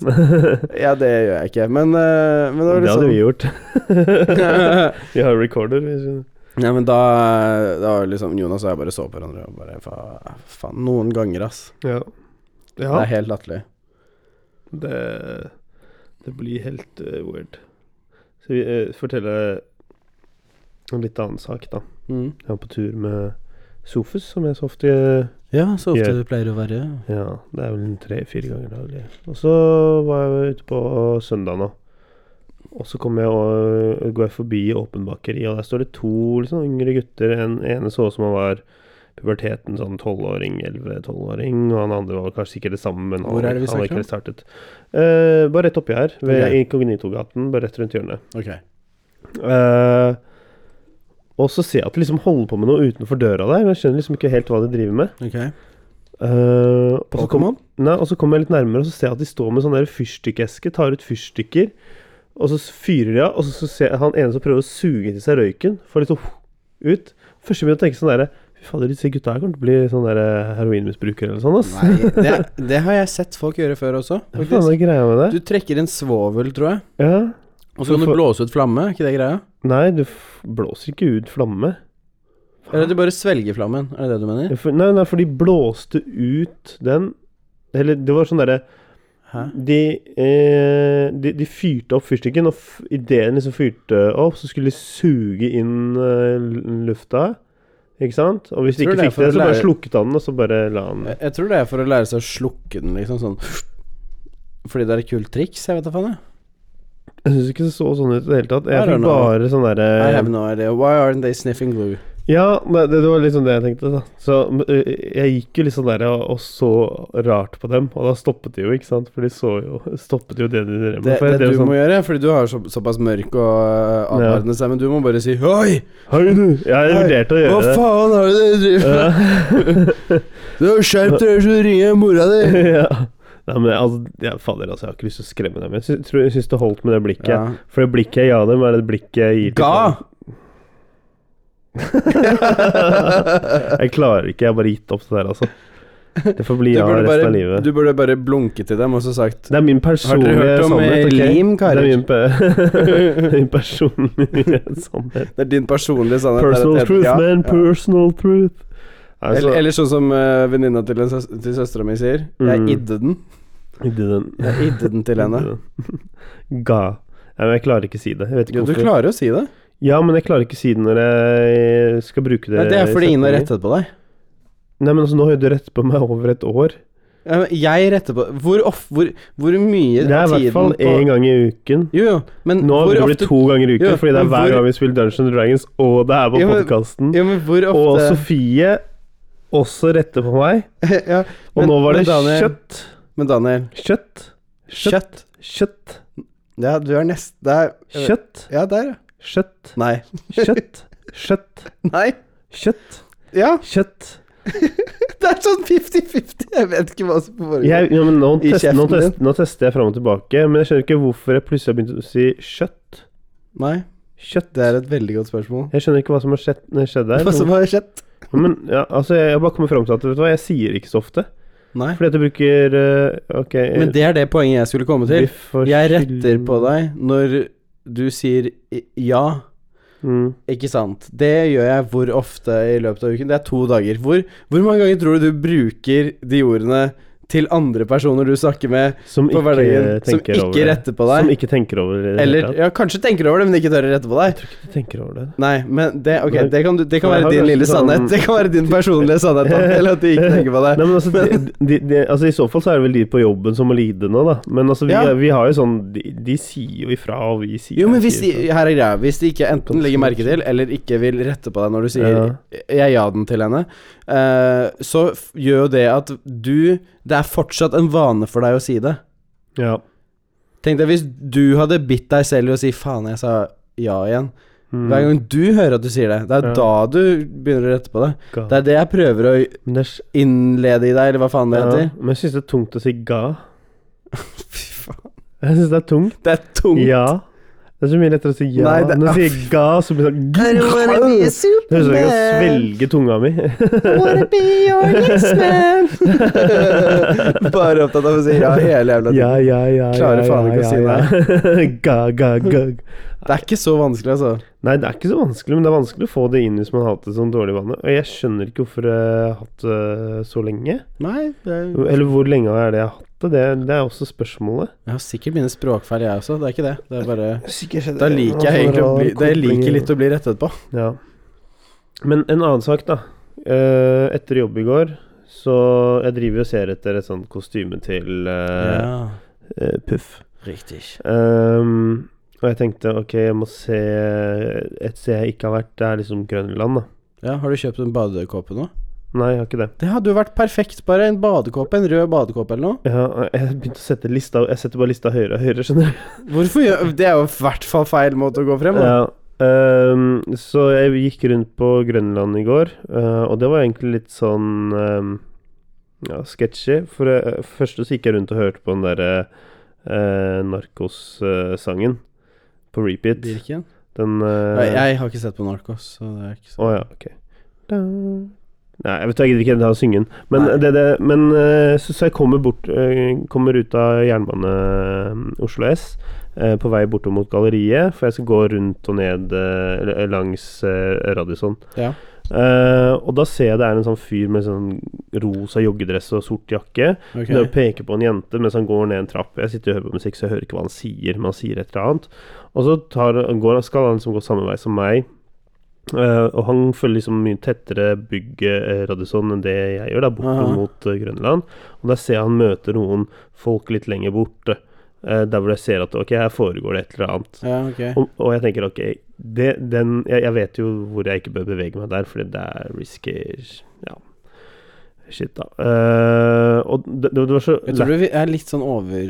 [LAUGHS] [LAUGHS] Ja, det gjør jeg ikke, men, uh, men det det hadde vi liksom gjort. [LAUGHS] vi har recorder. vi skjønner. Ja, men da, da liksom Jonas og jeg bare så på hverandre og bare fa- Faen, noen ganger, ass. Ja. Det er helt latterlig. Det, det blir helt uh, weird. Så vi uh, forteller en litt annen sak, da. Mm. Jeg var på tur med Sofus, som jeg så ofte eh, Ja, så ofte gjør. det pleier å være. Ja, det er vel tre-fire ganger daglig. Og så var jeg ute på søndag nå. Og så kom jeg og, går jeg forbi Åpen bakeri, og der står det to liksom, yngre gutter. En ene så ut som han var puberteten, sånn tolvåring, elleve-tolvåring. Og han andre var kanskje ikke det samme, men han, er det han ikke startet. Uh, bare rett oppi her, ved okay. Inkognitogaten, bare rett rundt hjørnet. Ok. Uh, og så ser jeg at de liksom holder på med noe utenfor døra der. Men jeg skjønner liksom ikke helt hva de driver med. Ok. Uh, og, så kom, nei, og så kommer jeg litt nærmere, og så ser jeg at de står med sånn fyrstikkeske, tar ut fyrstikker, og så fyrer de av, og så, så ser jeg han ene som prøver å suge til seg røyken, får litt sånn ut. Først begynner å tenke sånn derre Fy fader, disse gutta her kommer til å bli sånn der heroinmisbrukere eller sånn, ass. Nei, det, det har jeg sett folk gjøre før også. Hva faen er greia med det? Du trekker en svovel, tror jeg, Ja. og så kan du For- blåse ut flamme. Er ikke det greia? Nei, du blåser ikke ut flamme. Eller du bare svelger flammen. Er det det du mener? For, nei, nei, for de blåste ut den Eller det var sånn derre de, eh, de, de fyrte opp fyrstikken, og idet den liksom fyrte opp, så skulle de suge inn eh, lufta. Ikke sant? Og hvis de ikke det fikk det, så bare slukket han den, og så bare la han Jeg, jeg tror det er for å lære seg å slukke den, liksom sånn Fordi det er et kult triks. Jeg vet da faen, jeg. Jeg syns ikke det så sånn ut i det hele tatt. Jeg fikk bare sånn I have no idea. Why aren't they sniffing glue? Ja, det, det var liksom det jeg tenkte, da. Så jeg gikk jo litt sånn der og, og så rart på dem, og da stoppet de jo, ikke sant? For de så jo [LAUGHS] Stoppet jo det de drev med. Det, det du sånn, må gjøre, fordi du har så, såpass mørk og uh, ja. stemme, du må bare si Oi! Hei, du! Jeg vurderte å gjøre det. Hva faen har det dere driver med? [LAUGHS] Du skjerpet dere, så ringer jeg mora di! [LAUGHS] ja. Nei, men altså, ja, fader, altså, jeg har ikke lyst til å skremme dem. Jeg syns, tror- jeg syns det holdt med det blikket. Ja. For det blikket jeg ga dem, er det blikket jeg gir til Ga! [LAUGHS] Jeg klarer ikke, jeg har bare gitt opp det der, altså. Det får bli av resten bare, av livet. du burde bare blunke til dem og så sagt Det er min personlige hørt om, sannhet. okay? lim, karer? Det er min, pe [LAUGHS] min personlige [LAUGHS] sannhet. Det er din personlige sannhet. Personal Det truth, ja, man. ja. Personal truth. Altså, eller, eller sånn som uh, venninna til, søs til søstera mi sier. Jeg Mm. idde den. idde den. Jeg idde den til henne. Ga. Ja, men jeg klarer ikke å si det. Jeg vet ikke Jo, du klarer å si det. Ja, men jeg klarer ikke å si det når jeg skal bruke det. Nei, det er fordi ingen har rettet på deg. Nei, men altså, nå har du rettet på meg over et år. Ja, men Jeg retter på Hvor, of, hvor, hvor mye Det er i hvert fall én gang i uken. Jo, jo, men Nå hvor det ofte to ganger i uken, Jo, fordi det er hver hvor- gang vi spiller Dungeons Dragons, og det er på Jo, podkasten. Men hvor Og Sofie også retter på meg. [LAUGHS] ja, Og nå var men det Daniel, kjøtt. Men Daniel Kjøtt. Kjøtt. Kjøtt. Ja, du er nest Det er Kjøtt. Ja, der, ja. Kjøtt. Nei. Kjøtt. Kjøtt. Nei. Kjøtt. Ja, Kjøtt. [LAUGHS] det er sånn 50-50. Jeg vet ikke hva som foregår. Jeg, ja, men nå, test, nå, test, nå tester jeg fram og tilbake, men jeg skjønner ikke hvorfor jeg plutselig har begynt å si kjøtt. Nei, Kjøtt. det er et veldig godt spørsmål. Jeg skjønner ikke hva som har skjedd, skjedd der. Hva som har skjedd? Men ja, altså, jeg har bare kommet fram til at vet du hva, jeg sier ikke så ofte. Nei. Fordi at du bruker uh, Ok Men det er det poenget jeg skulle komme til. Jeg retter på deg når du sier ja. Mm. Ikke sant. Det gjør jeg hvor ofte i løpet av uken? Det er to dager. Hvor, hvor mange ganger tror du du bruker de ordene til andre personer du snakker med Som på hverdagen, som ikke over retter på Som ikke tenker over det. Eller ja, kanskje tenker over det, men ikke tør å rette på deg? Jeg tror ikke de tenker over det. Nei, men det, okay, det kan, du, det kan være din lille sånn- sannhet. Det kan være din personlige sannhet. Eller at de ikke tenker på deg. Nei, men altså, de, de, de, altså I så fall så er det vel de på jobben som må lide nå, da. Men altså, vi, Ja. vi har jo sånn De, de sier jo ifra, og vi sier Jo, men hvis de, her er greia Hvis de ikke enten legger merke til Eller ikke vil rette på deg når du sier Ja. 'jeg ja den til henne', uh, så gjør jo det at du Det er fortsatt en vane for deg å si det. Ja. Tenk deg hvis du hadde bitt deg selv i å si 'faen, jeg sa ja igjen'. Mm. Hver gang du hører at du sier det, det er Ja. da du begynner å rette på det. Ga. Det er det jeg prøver å innlede i deg, eller hva faen det ja, heter. men jeg syns det er tungt å si ga. [LAUGHS] Fy faen. Jeg syns det er tungt. Det er tungt. Ja. Det er så mye lettere å si ja. Nei, det- Når jeg sier ga, så blir det sånn Det høres ut som jeg kan svelge tunga mi. [LAUGHS] Wanna be your yes man. [LAUGHS] Bare opptatt av å si ja hele jævla tiden. Ja, ja, ja. Klarer ja, faen ikke å ja, si ja. [LAUGHS] ga, ga, ga. Det er ikke så vanskelig, altså. Nei, det er ikke så vanskelig, men det er vanskelig å få det inn hvis man har hatt det sånn dårlig vane. Og jeg skjønner ikke hvorfor jeg har hatt det så lenge. Nei, det er... Eller hvor lenge er det jeg har hatt det? Det, det er også spørsmålet. Jeg har sikkert mine språkfeil, jeg også. Det er ikke det. Det er bare [LAUGHS] Sikkert Da liker jeg egentlig å bli Det liker litt å bli rettet på. Ja. Men en annen sak, da. Eh, etter jobb i går, så Jeg driver og ser etter et sånt kostyme til uh, Ja, eh, Puff. riktig. Um, og jeg tenkte ok, jeg må se Et sted jeg ikke har vært, det er liksom Grønland, da. Ja, Har du kjøpt en badekåpe nå? Nei, jeg har ikke det. Det hadde jo vært perfekt. Bare en badekåpe, en rød badekåpe eller noe. Ja, jeg begynte å sette lista Jeg setter bare lista høyere og høyere, skjønner du. [LAUGHS] Hvorfor gjør Det er jo i hvert fall feil måte å gå frem på. Ja, ehm, så jeg gikk rundt på Grønland i går, uh, og det var egentlig litt sånn um, ja, sketchy. For uh, først så gikk jeg rundt og hørte på den derre uh, Narkos-sangen på repeat. Birken? Den uh, Nei, jeg har ikke sett på Narkos, så det er ikke Å oh, ja, ok. Da. Nei, jeg vet jeg gidder ikke ta synge den. Men, det, det, men eh, så, så jeg kommer, bort, eh, kommer ut av jernbane eh, Oslo S på vei bortom mot galleriet, for jeg skal gå rundt og ned langs Radisson. Ja. Uh, og da ser jeg det er en sånn fyr med sånn rosa joggedress og sort jakke. Okay. Og peker på en jente mens han går ned en trapp. Jeg sitter og hører på musikk, så jeg hører ikke hva han sier, men han sier et eller annet. Og så tar, går, skal han liksom gå samme vei som meg. Eh, og han følger liksom mye tettere bygget uh, Radisson enn det jeg gjør, da, borte Aha. mot uh, Grønland. Og der ser jeg han møter noen folk litt lenger borte. Uh, der hvor jeg ser at ok, her foregår det et eller annet. Ja, okay. Og, og jeg tenker ok, det, den, jeg, jeg vet jo hvor jeg ikke bør bevege meg der, fordi det er risky Ja. Shit, da. Eh, og det, det var så Jeg tror du er litt sånn over,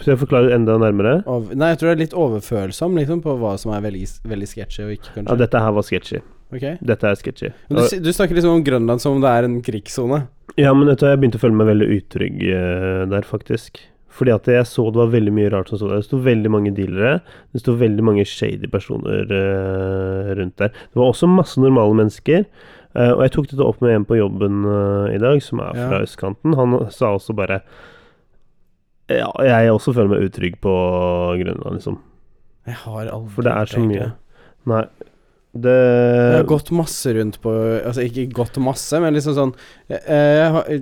Skal jeg forklare enda nærmere? ov- Nei, jeg tror det er litt overfølsom liksom på hva som er veldig, veldig sketchy og ikke, Ja, dette her var sketchy. Okay. Dette er sketchy. Men du, du snakker liksom om Grønland som om det er en krigssone. Ja, men vet du, jeg begynte å føle meg veldig utrygg uh, der, faktisk. Fordi at jeg så det var veldig mye rart som sto der. Det sto veldig mange dealere. Det sto veldig mange shady personer uh, rundt der. Det var også masse normale mennesker. Uh, og jeg tok dette opp med en på jobben i dag, som er Ja. fra østkanten. Han sa også bare Ja, jeg også føler meg utrygg på Grønland, liksom. Jeg har aldri For det er så mye. Nei. Det Jeg har gått masse rundt på Altså ikke gått masse, men liksom sånn jeg, jeg,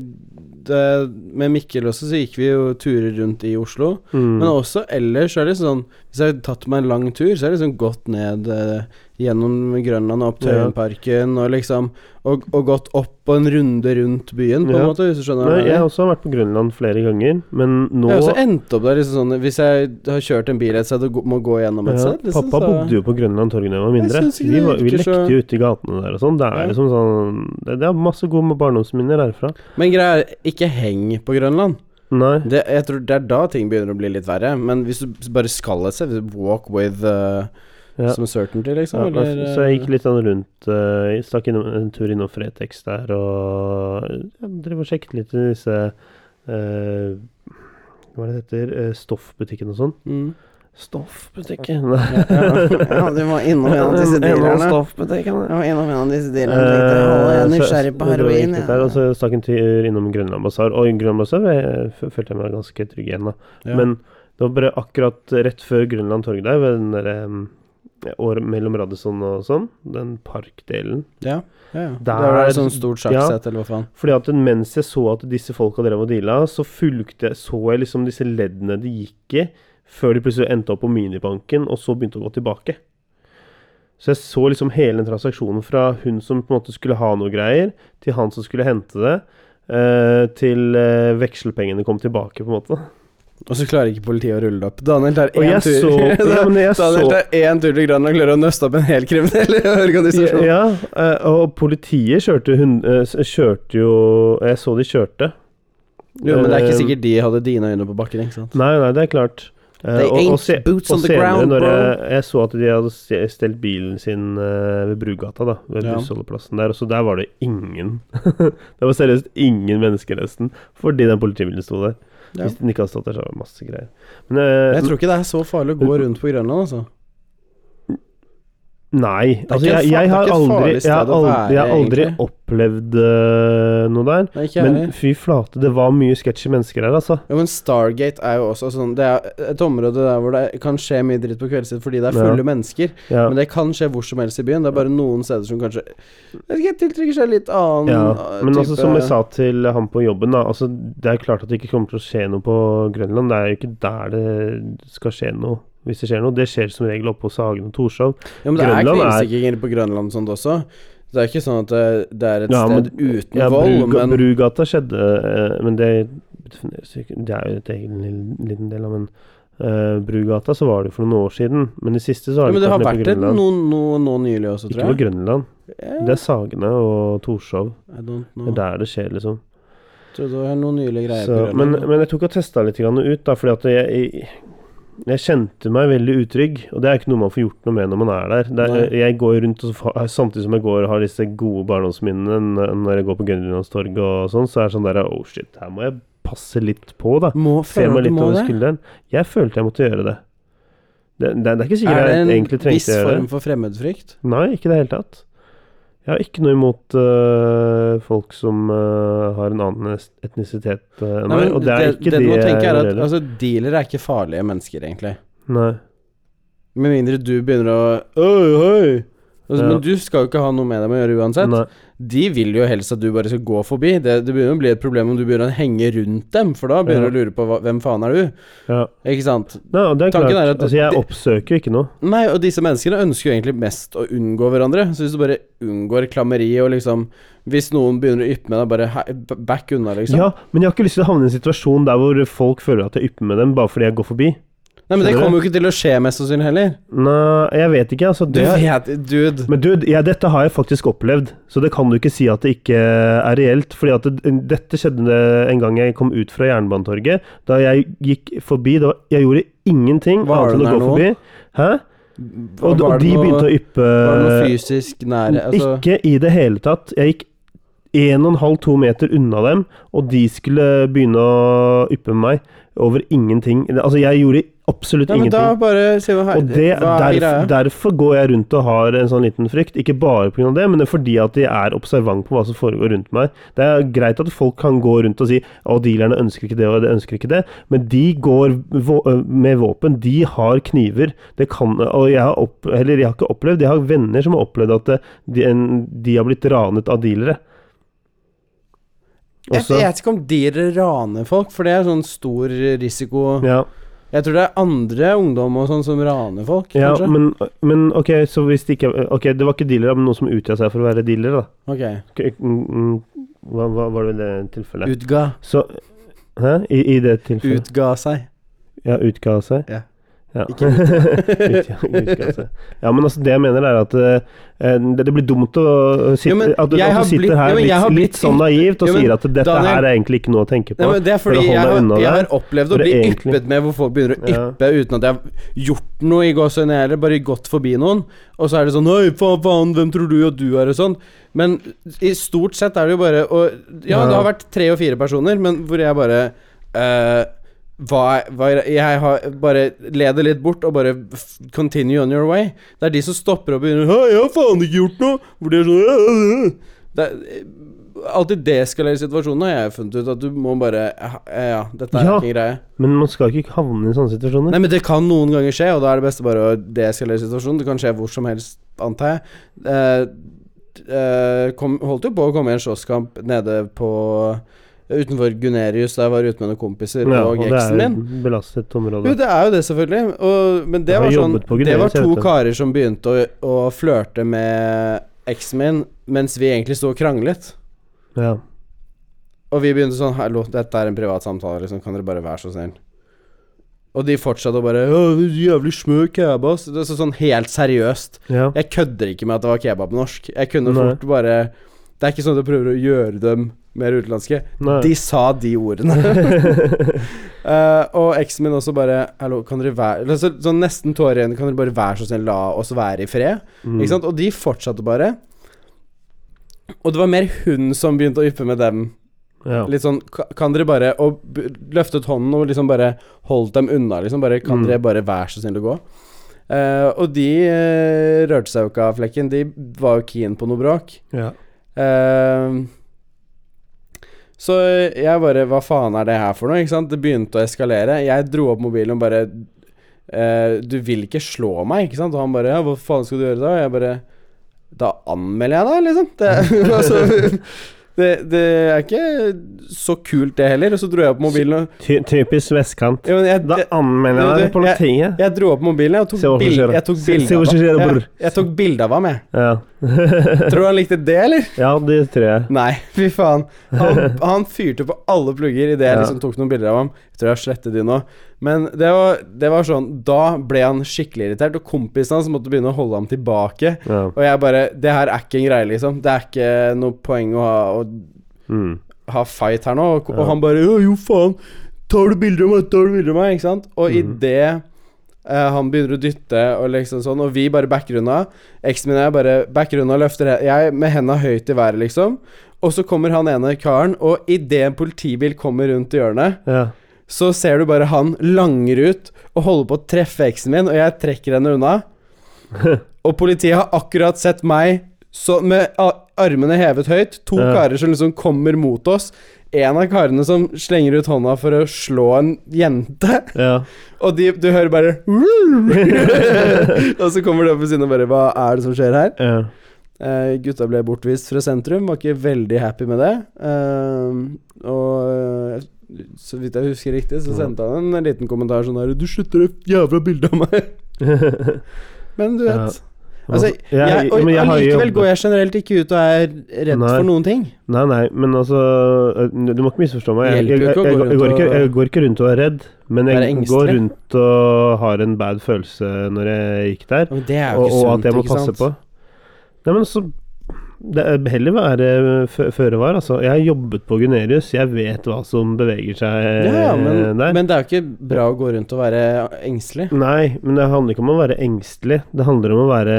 det, Med Mikkel også så gikk vi jo turer rundt i Oslo. mm, Men også ellers så er det sånn Hvis jeg har tatt meg en lang tur, så har jeg liksom gått ned eh, gjennom Grønland og opp Tøyenparken og liksom og, og gått opp på en runde rundt byen, på en Ja. måte, hvis du skjønner Nei, hva jeg har også vært på Grønland flere ganger, men nå Jeg har også endt opp der liksom sånn Hvis jeg har kjørt en bil et sted og må gå gjennom et ja, sted liksom, Pappa så- bodde jo på Grønland torg da jeg var mindre. Jeg Vi, var, vi lekte så- jo ute i gatene der og sånn. Det er Ja. liksom sånn Det, det er masse gode barndomsminner derfra. Men greia er, ikke heng på Grønland. Det, jeg tror det er da ting begynner å bli litt verre. Men hvis du bare skal et sted, walk with uh, Ja. som certainty, liksom, Ja, eller så jeg gikk litt sånn rundt uh, stakk innom, en tur innom Fretex der og ja, drev og sjekket litt i disse uh, Hva er det heter? Uh, stoffbutikken og sånn. mm. Stoffbutikken? ja, ja, du var [LAUGHS] innom en av disse dealerne. Stoffbutikken. Var innom en av disse Eh, dealerne. Jeg er nysgjerrig på det heroin. Der, og så stakk en tur innom Grønland Basar. Og Grønland Basar eh, følte jeg meg ganske trygg igjen, da. Ja. Men det var bare akkurat rett før Grønland torg der, ved den derre um, år mellom Radisson og sånn, den parkdelen. ja, ja, ja. Der- Der var det sånn stort ja. sjakksett, eller hva faen. Fordi at mens jeg så at disse folka drev og deala, så fulgte jeg, så jeg liksom disse leddene de gikk i, før de plutselig endte opp på minibanken, og så begynte å gå tilbake. Så jeg så liksom hele den transaksjonen fra hun som på en måte skulle ha noe greier, til han som skulle hente det, eh, til eh, vekselpengene kom tilbake, på en måte. Og så klarer ikke politiet å rulle det opp. Daniel tar én tur så [LAUGHS] ja, men jeg Daniel tar én tur til Grønland og klarer å nøste opp en hel kriminell [LAUGHS] organisasjon. Ja, eh, og politiet kjørte, hun, kjørte jo Jeg så de kjørte. Jo, men det er ikke sikkert de hadde dine øyne på bakken, ikke sant? Nei, nei, det er klart. Eh, They og, og, se, boots og on the senere, ground, når jeg, jeg så at de hadde stelt bilen sin eh, ved Brugata, da, ved Ja. bussholdeplassen der, og så der var det ingen. [LAUGHS] det var seriøst ingen mennesker, nesten, fordi den politibilen sto der. Ja. Hvis den ikke hadde stått der, så var det masse greier. Men eh, Jeg tror ikke det er så farlig å gå rundt på Grønland, altså. Nei. Altså, jeg, jeg har aldri, jeg har aldri, jeg har aldri opplevd uh, noe der. Nei, Men fy flate, det var mye sketchy mennesker der, altså. Ja, men Stargate er jo også sånn Det er et område der hvor det kan skje mye dritt på kveldstid fordi det er Ja. fulle mennesker. Ja. Men det kan skje hvor som helst i byen. Det er bare noen steder som kanskje Jeg tiltrekker seg litt annen Ja, uh, men type altså som jeg sa til han på jobben, da altså, Det er klart at det ikke kommer til å skje noe på Grønland. Det er jo ikke der det skal skje noe. Hvis det skjer noe. Det skjer som regel oppe hos Hagen og Torshov. Ja, men det Grønland er- knivstikkinger på Grønland og sånt også. Det er ikke sånn at det, det er et Ja, men- sted uten Ja, vold, Bruga, men Brugata skjedde, eh, men det defineres ikke Det er jo et egen liten- del av Men eh, Brugata så var det for noen år siden. Men i siste så har ja, det det har ikke vært vært nede et på Grønland. noe, noe nylig også, Ikke på. Grønland. Det er Sagene og Torshov. Det er der det skjer, liksom. Jeg Tror det var noen nylige greier Så, på Grønland. men jeg tok og testa litt ut, da, fordi at jeg, jeg, jeg kjente meg veldig utrygg. Og det er ikke noe man får gjort noe med når man er der. Det er, jeg går rundt og Samtidig som jeg går og har disse gode barndomsminnene når jeg går på Grønlandstorget og sånn, så er det sånn der Oh shit, her må jeg passe litt på, da. Må føle meg litt over skulderen. Jeg følte jeg måtte gjøre det. Det, det, det er ikke sikkert Er det jeg en egentlig viss trengte å gjøre form det. for fremmedfrykt? Nei, ikke i det hele tatt. Jeg har ikke noe imot uh, folk som uh, har en annen etnisitet uh, enn Nei, meg, og det er ikke det det, tenke jeg er at altså, dealere er ikke farlige mennesker, egentlig. Nei. Med mindre du begynner å Oi, oi! Altså. Men du skal jo ikke ha noe med dem å gjøre uansett. Nei. De vil jo helst at du bare skal gå forbi. Det, det begynner å bli et problem om du begynner å henge rundt dem, for da begynner du å lure på hva, hvem faen er du? Ja. Ikke sant? Nei, det er Tanken klart. er at altså, jeg oppsøker jo ikke noe. Nei, og disse menneskene ønsker jo egentlig mest å unngå hverandre. Så hvis du bare unngår klammeri og liksom Hvis noen begynner å yppe med deg, bare back unna, liksom. Ja, men jeg har ikke lyst til å havne i en situasjon der hvor folk føler at jeg ypper med dem bare fordi jeg går forbi. Nei, men det kommer jo ikke til å skje, mest sannsynlig heller. Nei, jeg vet ikke, altså. Det du vet Dude. men dude, ja, dette har jeg faktisk opplevd, så det kan du ikke si at det ikke er reelt. Fordi at det, dette skjedde en gang jeg kom ut fra Jernbanetorget. Da jeg gikk forbi da, Jeg gjorde ingenting Var annet enn å gå nå? forbi. Hæ? Og, og de noe- begynte å yppe Var det noe fysisk nære altså, Ikke i det hele tatt. Jeg gikk 1,5-2 meter unna dem, og de skulle begynne å yppe meg over ingenting. Altså, jeg gjorde absolutt Ja, men ingenting. da bare si hva, Og det, hva er derf, greia? derfor går jeg rundt og har en sånn liten frykt. Ikke bare pga. det, men det er fordi at jeg er observant på hva som foregår rundt meg. Det er greit at folk kan gå rundt og si at dealerne ønsker ikke det og de ønsker ikke det, men de går med våpen. De har kniver. Det kan, og jeg har, opp, eller jeg har ikke opplevd Jeg har venner som har opplevd at de, en, de har blitt ranet av dealere. Jeg vet ikke om dealere raner folk, for det er sånn stor risiko ja. Jeg tror det er andre ungdom og sånn som raner folk, Ja, kanskje. men, men ok, så hvis det ikke Ok, det var ikke dealere, men noen som utga seg for å være dealere, da. Ok. Ok, mm, mm, Hva, hva var det i det tilfellet? Utga. Så Hæ? I, I det tilfellet? Utga seg. Ja, utga seg? Ja. Ja. Ikke. [LAUGHS] [LAUGHS] Ja, men altså, det jeg mener, er at uh, det, det blir dumt å sitte Jo, At du, at du sitter blitt- her jo, litt, blitt- litt sånn naivt og Jo, men sier at dette Daniel- her er egentlig ikke noe å tenke på. Men det er fordi jeg har, jeg har opplevd å bli egentlig- yppet med hvor folk begynner å Ja. yppe uten at jeg har gjort noe i gåsehudene heller, bare gått forbi noen. Og så er det sånn Oi, faen, faen, hvem tror du at du er, og sånn. Men i stort sett er det jo bare og, Ja, Ja. det har vært tre og fire personer, men hvor jeg bare eh, hva, hva Jeg har bare leder litt bort og bare continue on your way. Det er de som stopper og begynner jeg har faen ikke gjort noe! Hvor de er sånn det er, Alltid deskalere situasjonen har jeg funnet ut at du må bare Ja, ja dette er Ja. ikke en greie. Men man skal ikke havne i sånne situasjoner. Nei, men det kan noen ganger skje, og da er det beste bare å deskalere situasjonen. Det kan skje hvor som helst, antar jeg. Eh, eh, kom, holdt jo på å komme i en slåsskamp nede på Utenfor Gunerius, da jeg var ute med noen kompiser ja, og og det eksen er min. belastet område. Jo, det er jo det, selvfølgelig. Og, men det var sånn Gunerius, Det var to karer som begynte å, å flørte med eksen min mens vi egentlig sto og kranglet. Ja. Og vi begynte sånn Hallo, dette er en privat samtale, liksom. Kan dere bare være så snill? Og de fortsatte å bare jævlig smø kebab. Det er så, sånn helt seriøst. ja. Jeg kødder ikke med at det var kebab på norsk. Jeg kunne Nei. fort bare Det er ikke sånn at jeg prøver å gjøre dem mer utenlandske. Nei. De sa de ordene. uh, [LAUGHS] og eksen min også bare Hallo, kan dere være altså, Sånn nesten tårer igjen. Kan dere bare være så snill la oss være i fred? Mm. Ikke sant? Og de fortsatte bare. Og det var mer hun som begynte å yppe med dem. Ja. Litt sånn Kan dere bare Og løftet hånden og liksom bare holdt dem unna, liksom. Bare Kan Mm. dere bare være så snill å gå? Uh, og de uh, rørte seg jo ikke av flekken. De var jo keen på noe bråk. ja. Eh, så jeg bare Hva faen er det her for noe? Ikke sant? Det begynte å eskalere. Jeg dro opp mobilen og bare eh, Du vil ikke slå meg, ikke sant? Og han bare Ja, hva faen skal du gjøre da? Og jeg bare Da anmelder jeg deg, liksom. Det, [LAUGHS] altså, det, det er ikke så kult, det heller. Og så dro jeg opp mobilen og Ty typisk vestkant. ja, men jeg, Da anmelder jeg det deg til politiet. jeg dro opp mobilen jeg, og tok, jeg bilde av, ham. jeg, jeg tok bilde av ham, jeg. Ja. [LAUGHS] [LAUGHS] Tror du han likte det, eller? ja, det tror jeg. Nei, fy faen. Han, [LAUGHS] han fyrte på alle plugger idet jeg liksom tok noen bilder av ham. Jeg tror jeg har slettet de nå. Men det var, det var sånn Da ble han skikkelig irritert, og kompisen hans måtte begynne å holde ham tilbake. Ja. Og jeg bare Det her er ikke en greie, liksom. Det er ikke noe poeng å ha, å Mm. ha fight her nå. Og, Ja. og han bare Jo, faen. Tar du bilder av meg, tar du bilder av meg? Ikke sant? Og i idet uh, han begynner å dytte og liksom sånn, og vi bare backer unna Eksen min og jeg bare backer unna løfter Jeg med henda høyt i været, liksom. Og så kommer han ene karen, og idet en politibil kommer rundt hjørnet, ja. Så ser du bare han langer ut og holder på å treffe eksen min, og jeg trekker henne unna. [LAUGHS] Og politiet har akkurat sett meg så med armene hevet høyt. To Ja. karer som liksom kommer mot oss. En av karene som slenger ut hånda for å slå en jente. ja. [LAUGHS] Og de, du hører bare [LAUGHS] Og så kommer de opp ved siden og bare Hva er det som skjer her? ja. Uh, gutta ble bortvist fra sentrum, var ikke veldig happy med det. Uh, og eh, så vidt jeg husker riktig, så sendte han en liten kommentar sånn her 'Du slutter det jævla bildet av meg'. [LAUGHS] Men du vet Altså, Jeg- og allikevel går jeg generelt ikke ut og er redd Nei. for noen ting. Nei, nei, men altså Du må ikke misforstå meg. Jeg, å går ikke, jeg går ikke rundt og er redd, men jeg går rundt og har en bad følelse når jeg gikk der, er og, og at jeg må passe på. Nei, men så det er heller være fø- føre var, altså. Jeg har jobbet på Gunerius, jeg vet hva som beveger seg Ja, ja, men, der. men det er jo ikke bra å gå rundt og være engstelig. Nei, men det handler ikke om å være engstelig. Det handler om å være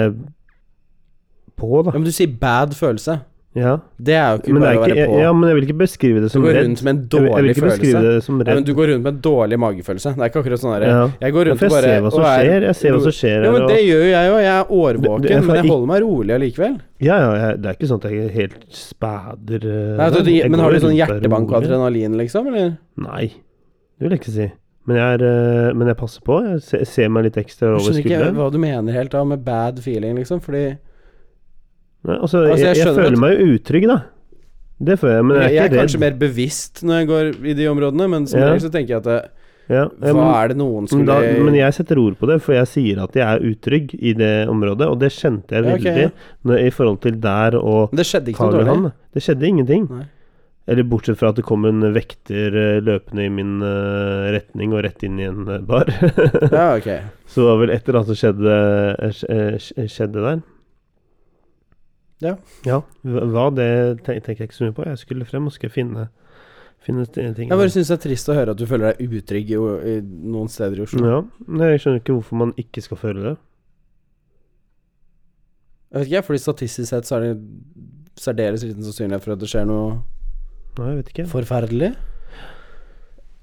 på, da. Ja, men du sier bad følelse. Ja. Det er jo ikke Men, bare ikke, å være jeg, på. ja, men jeg vil ikke beskrive det du går rundt med en Jeg jeg dårlig følelse. det som redd. men du går rundt med en dårlig magefølelse. Det er ikke akkurat sånn derre ja. Jeg går Ja, rundt og bare som er-. Jeg ser hva som skjer Ja, men det gjør jo jeg òg. Jeg er årvåken, det- jeg men jeg holder meg rolig allikevel. ja, ja, jeg, det er ikke sånn at jeg helt spæder eh, Nei, du, du, Jeg men har du sånn hjertebank og adrenalin, liksom? Eller? Nei, det vil jeg ikke si. Men jeg, er, eh, men jeg passer på. Jeg ser, ser meg litt ekstra Jeg over skjønner ikke hva du mener helt da med bad feeling, liksom. Fordi Nei, altså, Altså, jeg jeg, jeg, føler at- meg jo utrygg, da. Det føler jeg, men jeg jeg, er er ikke redd. kanskje mer bevisst når jeg går i de områdene, men som Ja. regel så tenker jeg at det, ja, Hva men, er det noen men, skulle da, men jeg setter ord på det, for jeg sier at jeg er utrygg i det området, og det kjente jeg veldig ja. når, i forhold til der og det skjedde ikke noe dårlig. Det skjedde ingenting. Nei. Eller bortsett fra at det kom en vekter eh, løpende i min uh, retning og rett inn i en eh, bar. [LAUGHS] Ja, ok. Så var vel et eller annet som skjedde, eh, sk- eh, skjedde der. Ja. Ja, hva det ten- tenker jeg ikke så mye på. Jeg skulle frem og skulle finne, finne ting. Jeg bare syns det er trist å høre at du føler deg utrygg i, i noen steder i Oslo. Ja, men jeg skjønner ikke hvorfor man ikke skal føle det. Jeg vet ikke, fordi statistisk sett så er det særdeles liten sannsynlighet for at det skjer noe Nei, jeg vet ikke. forferdelig.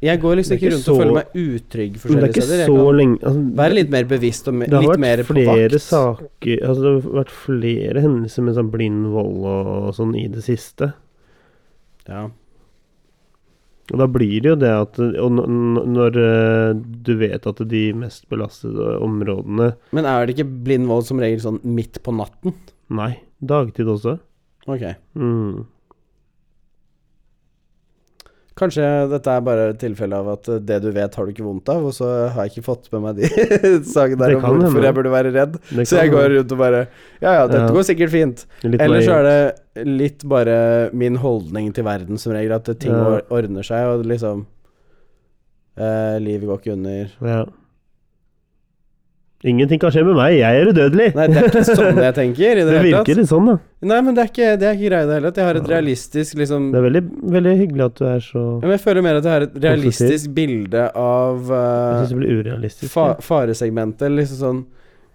Jeg går liksom ikke rundt og føler meg utrygg Men det er ikke steder. Så lenge altså, være litt mer bevisst og me Det har litt vært mer på flere vakt. saker Altså det har vært flere hendelser med sånn blind vold og, og sånn i det siste. Ja. Og da blir det jo det at Og når eh, du vet at de mest belastede områdene Men er det ikke blind vold som regel sånn midt på natten? Nei, dagtid også. Ok. Mm. Kanskje dette er bare et tilfelle av at eh, det du vet, har du ikke vondt av, og så har jeg ikke fått med meg de [LAUGHS] sakene der om hvorfor jeg burde være redd. Så jeg går rundt og bare Ja ja, dette Ja. går sikkert fint. Eller så er det litt bare min holdning til verden som regel, at ting Ja. ordner seg, og liksom eh, Livet går ikke under. Ja. Ingenting kan skje med meg, jeg er udødelig! Nei, det er ikke sånn jeg [LAUGHS] tenker. I det, det virker litt sånn, da. Nei, men det er ikke, det er ikke greia i det hele tatt. Jeg har et realistisk liksom Det er veldig, veldig hyggelig at du er så Ja, men Jeg føler mer at jeg har et realistisk bilde av Jeg synes syns det blir urealistisk. fa faresegmentet. Liksom sånn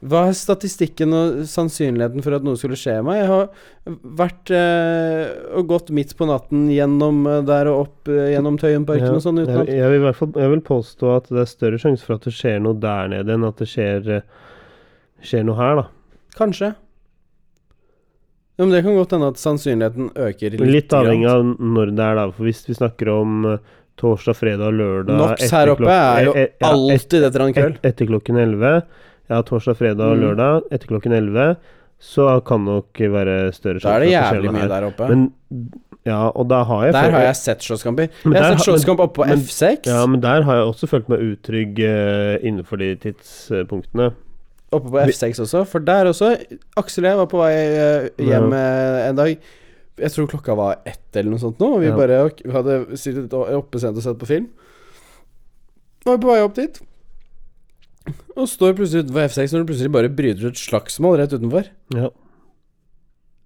Hva er statistikken og sannsynligheten for at noe skulle skje meg? Jeg har vært eh, og gått midt på natten gjennom eh, der og opp eh, gjennom Tøyenparken Ja, og sånn jeg, jeg, vil fall, jeg vil påstå at det er større sjanse for at det skjer noe der nede, enn at det skjer, eh, skjer noe her, da. Kanskje. Ja, men det kan godt hende at sannsynligheten øker litt. Litt avhengig av når det er, da. For hvis vi snakker om torsdag, fredag lørdag Nox her oppe er jo alltid etter en et, kveld. etter klokken 11. Ja, torsdag, fredag og Mm. lørdag etter klokken 11. Så kan nok være større Da er det jævlig mye der oppe. Men ja, og da har jeg der har jeg sett slåsskamper. Jeg har sett slåsskamp oppe på men- F6. Ja, men der har jeg også følt meg utrygg uh, innenfor de tidspunktene. Oppe på F6 også, for der også Aksel og jeg var på vei eh, hjem ja. en dag. Jeg tror klokka var ett eller noe sånt nå, og vi Ja. bare vi hadde sittet oppe sent og sett på film. Og vi er på vei opp dit. Og står plutselig utenfor F6 når det plutselig bare bryter ut slagsmål rett utenfor. Ja.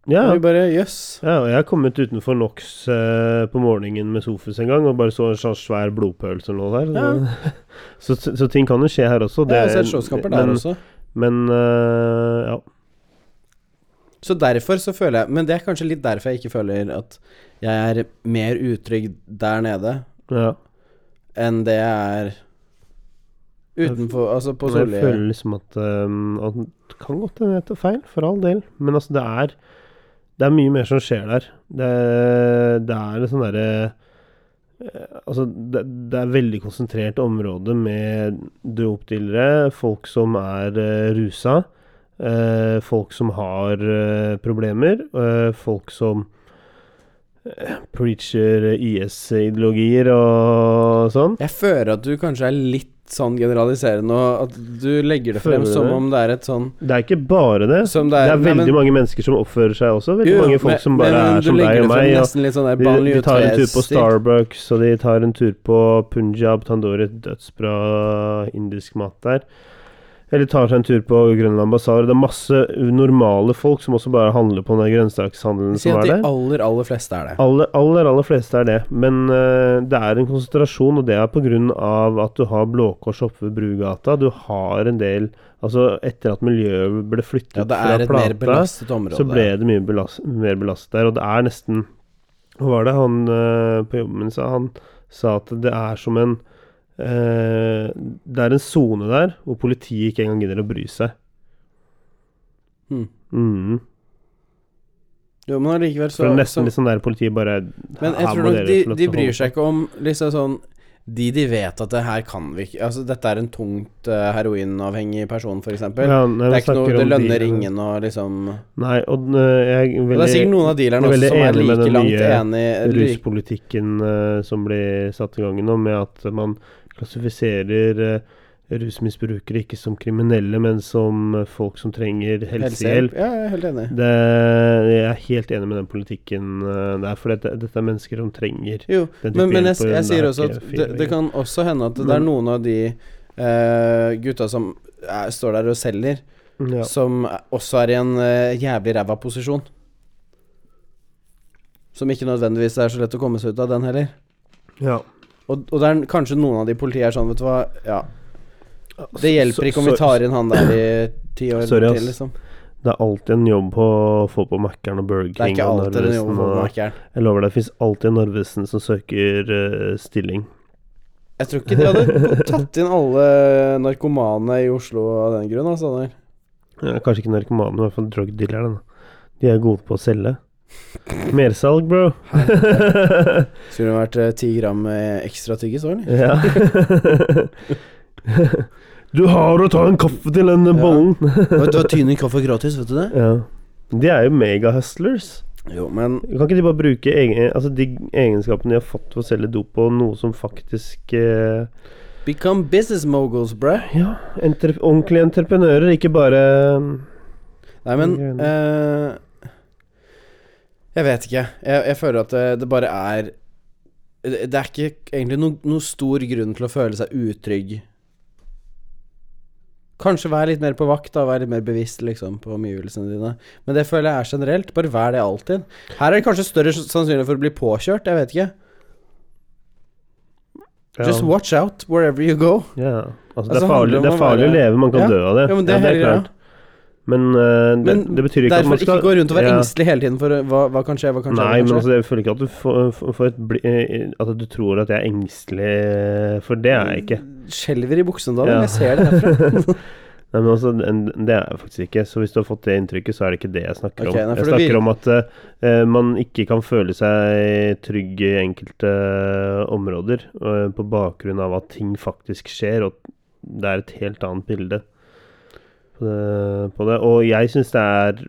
Ja, Og vi bare jøss. ja, og jeg har kommet utenfor NOx eh, på morgenen med Sofus en gang og bare så en sånn svær eller noe der. [LAUGHS] Så, så, så ting kan jo skje her også. Jeg har sett slåsskamper der men, også. Men eh, ja. Så derfor så føler jeg Men det er kanskje litt derfor jeg ikke føler at jeg er mer utrygg der nede ja. enn det jeg er utenfor Altså på Jeg føler liksom at, um, at Det kan godt hende jeg tar feil, for all del. Men altså, det er Det er mye mer som skjer der. Det, det er sånn derre eh, Altså, det, det er veldig konsentrert område med dopdealere, folk som er uh, rusa, uh, folk som har uh, problemer, folk som preacher IS-ideologier og sånn. Jeg føler at du kanskje er litt sånn generaliserende, og at du legger det frem som om det er et sånn Det er ikke bare det. Det Det det er, veldig nei, men- mange mennesker som oppfører seg også. Veldig Jo, mange folk men- som bare men er som deg og meg. Og sånn de, de tar en tur på Starbucks, og de tar en tur på Punjab, Tandori, dødsbra indisk mat der. Eller tar seg en tur på Grønland basar. Det er masse normale folk som også bare handler på den der grønnsakshandelen Si som at er de aller, aller fleste er det. Aller, aller, aller fleste er det. Men uh, det er en konsentrasjon, og det er pga. at du har Blå Kors oppe ved Brugata. Du har en del Altså, etter at miljøet ble flyttet Ja, det fra er mer Plata, så ble det mye belast, mer belastet der. Og det er nesten Hva var det han uh, på jobben min sa? Han sa at det er som en Det er en sone der hvor politiet ikke engang gidder å bry seg. Mm. Mhm. Jo, men allikevel så, det er nesten så litt sånn der politiet bare Men jeg tror nok de, de bryr seg ikke om liksom sånn De de vet at det her kan vi ikke Altså, dette er en tungt uh, heroinavhengig person, f.eks. Ja, det er ikke noe Det lønner de- ingen å liksom Nei, og uh, jeg er det er sikkert noen av dealerne er også veldig som er like langt enig like, ruspolitikken øh, som blir satt i gang nå, med at man klassifiserer øh, rusmisbrukere ikke som kriminelle, men som øh, folk som trenger helsehjelp. Ja, jeg er helt enig. Det, jeg er helt enig med den politikken øh, der, for dette, dette er mennesker som trenger Jo, den type men, men jeg, jeg det sier er også at det, det kan også hende at det er noen av de uh, gutta som er, står der og selger, ja. som også er i en uh, jævlig ræva posisjon. Som ikke nødvendigvis er så lett å komme seg ut av den heller. ja. Og, og det er kanskje noen av de politiet er sånn, vet du hva Ja, det hjelper ikke om vi tar inn han der i ti år Sorry, til, liksom. Det er alltid en jobb på å få på Mækkern og Burger Det er ikke alltid en jobb på for. Jeg lover deg, det fins alltid en Narvesen som søker uh, stilling. Jeg tror ikke de hadde tatt inn alle narkomane i Oslo av den grunn, altså. Der. Ja, kanskje ikke narkomane, men i hvert fall drug dealerne. De er gode på å selge. Mersalg, bro. Skulle det vært eh, ti gram med ekstra tyggis òg, eller? ja. du har å ta en kaffe til den bollen. ja. du har Tyne kaffe gratis, vet du det? ja. De er jo megahustlers. Jo, men Kan ikke de bare bruke egen, altså de egenskapene de har fått for å selge dop på noe som faktisk eh, Become business moguls, bro. Ja, Entrep ordentlige entreprenører, ikke bare Nei, men eh, Jeg vet ikke. Jeg, jeg føler at det, det bare er det, det er ikke egentlig noen noe stor grunn til å føle seg utrygg. Kanskje vær litt mer på vakt, da. Vær litt mer bevisst liksom på omgivelsene dine. Men det føler jeg er generelt. Bare vær det alltid. Her er det kanskje større sannsynlighet for å bli påkjørt. Jeg vet ikke. ja. Just watch out wherever you go. Ja, altså, Altså, det er farlig, det er farlig å leve, man kan Ja. dø av det. Ja, men det er klart. Men eh, det, Men det betyr ikke at Derfor man skal ikke gå rundt og være ja. engstelig hele tiden for uh, hva, hva kan skje, hva kan skje. Nei, men altså, jeg føler ikke at du får, får- et eh, At du tror at jeg er engstelig, for det er jeg ikke. Skjelver i buksene da, Ja. jeg ser det herfra. [LAUGHS] Nei, men altså, Det er jeg faktisk ikke. Så hvis du har fått det inntrykket, så er det ikke det jeg snakker okay, om. nei, jeg snakker om at uh, man ikke kan føle seg trygg i enkelte områder uh, på bakgrunn av at ting faktisk skjer, og det er et helt annet bilde på det. På det. Og jeg syns det er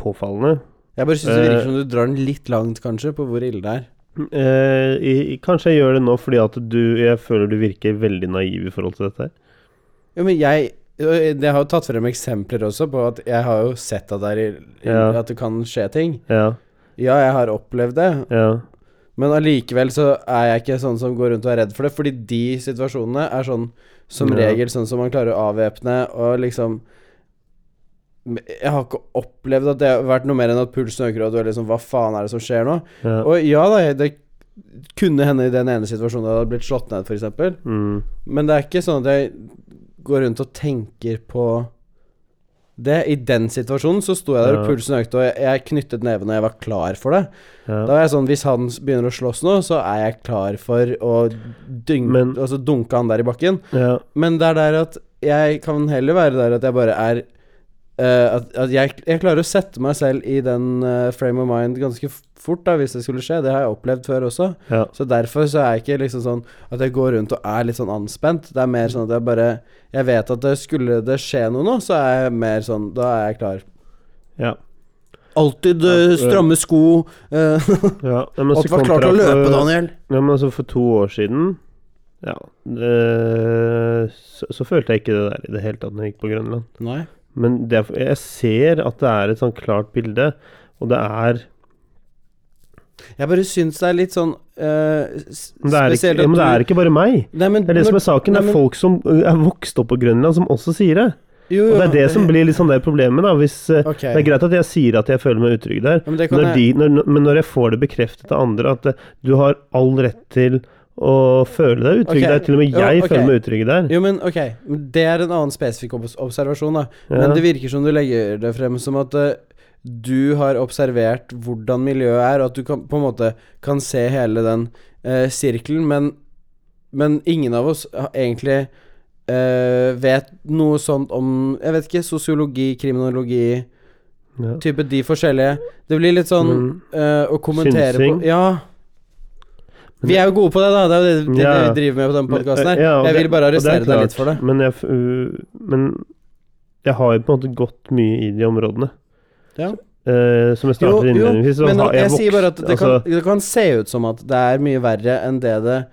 påfallende. Jeg bare syns det virker Eh. som du drar den litt langt, kanskje, på hvor ille det er. Eh, i, kanskje jeg gjør det nå fordi at du Jeg føler du virker veldig naiv i forhold til dette her. Jo, men jeg Jeg har jo tatt frem eksempler også på at jeg har jo sett at det, er, i- Ja. at det kan skje ting. Ja, Ja, jeg har opplevd det, ja, men allikevel så er jeg ikke sånn som går rundt og er redd for det, fordi de situasjonene er sånn som Ja. regel sånn som man klarer å avvæpne og liksom Jeg har ikke opplevd at det har vært noe mer enn at pulsen øker, og du er liksom Hva faen er det som skjer nå? ja. Og ja da, det kunne hende i den ene situasjonen jeg hadde blitt slått ned, f.eks. Mm, Men det er ikke sånn at jeg går rundt og tenker på det. I den situasjonen så sto jeg der, og pulsen økte, og jeg, jeg knyttet nevene, og jeg var klar for det. ja. Da var jeg sånn Hvis han begynner å slåss nå, så er jeg klar for å dyng, Men- altså dunke han der i bakken. ja. Men det er der at jeg kan heller være der at jeg bare er eh, at, at jeg, jeg klarer å sette meg selv i den uh, frame of mind ganske fort, da, hvis det skulle skje. Det har jeg opplevd før også. ja. Så derfor så er jeg ikke liksom sånn at jeg går rundt og er litt sånn anspent. Det er mer sånn at jeg bare Jeg vet at det skulle det skje noe nå, så er jeg mer sånn Da er jeg klar. ja. Alltid øh. stramme sko. eh, Ja, [LAUGHS] så var klar til å løpe, Daniel. Ja, men altså for to år siden Ja eh, så, så følte jeg ikke det der i det hele tatt når jeg gikk på Grønland. Nei. Men det er, jeg ser at det er et sånn klart bilde, og det er Jeg bare syns det er litt sånn uh, det er, ikke, ja, men det er ikke bare meg. Nei, men Det er det når- som er saken. Det er folk som er vokst opp på Grønland, som også sier det. jo, Og det er det som blir litt sånn det problemet, da. Hvis, okay. Det er greit at jeg sier at jeg føler meg utrygg der, Ja, men når de, når, men når jeg får det bekreftet av andre at du har all rett til å føle deg utrygg okay. der, til og med Jo, jeg føler meg utrygg der. Jo, men ok, det er en annen spesifikk obs observasjon, da. Ja. Men det virker som du legger det frem som at uh, du har observert hvordan miljøet er, og at du kan, på en måte kan se hele den uh, sirkelen, men, men ingen av oss egentlig uh, vet noe sånt om Jeg vet ikke, sosiologi, kriminologi Ja. Type de forskjellige Det blir litt sånn Mm. å kommentere Synsing. på Ja. Vi er jo gode på det, da. Det er jo det, Ja. vi driver med på denne podkasten her. ja, jeg vil bare er arrestere deg litt for det. Men jeg, uh, men jeg har jo på en måte gått mye i de områdene. Ja. Uh, som jeg starter innledningsvis. så men jeg, vokst- sier bare at det, altså, kan, det kan se ut som at det er mye verre enn det det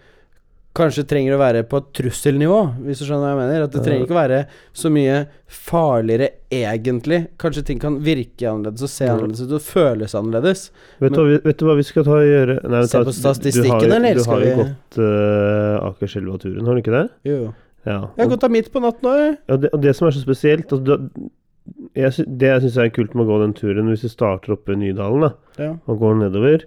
kanskje trenger å være på et trusselnivå, hvis du skjønner hva jeg mener. At det trenger ikke å være så mye farligere egentlig. Kanskje ting kan virke annerledes og se annerledes ut og føles annerledes. vet, vi, vet du hva vi skal ta og gjøre? Nei, Se ta- på du- du har statistikken, eller Du har jo gått uh, Akerselva-turen, har du ikke det? Jo. Ja. Jeg har gått av midt på natten òg, jeg. og, det, og det som er så spesielt altså, du, jeg, Det jeg syns er kult med å gå den turen, hvis du starter oppe i Nydalen da, Ja. og går nedover,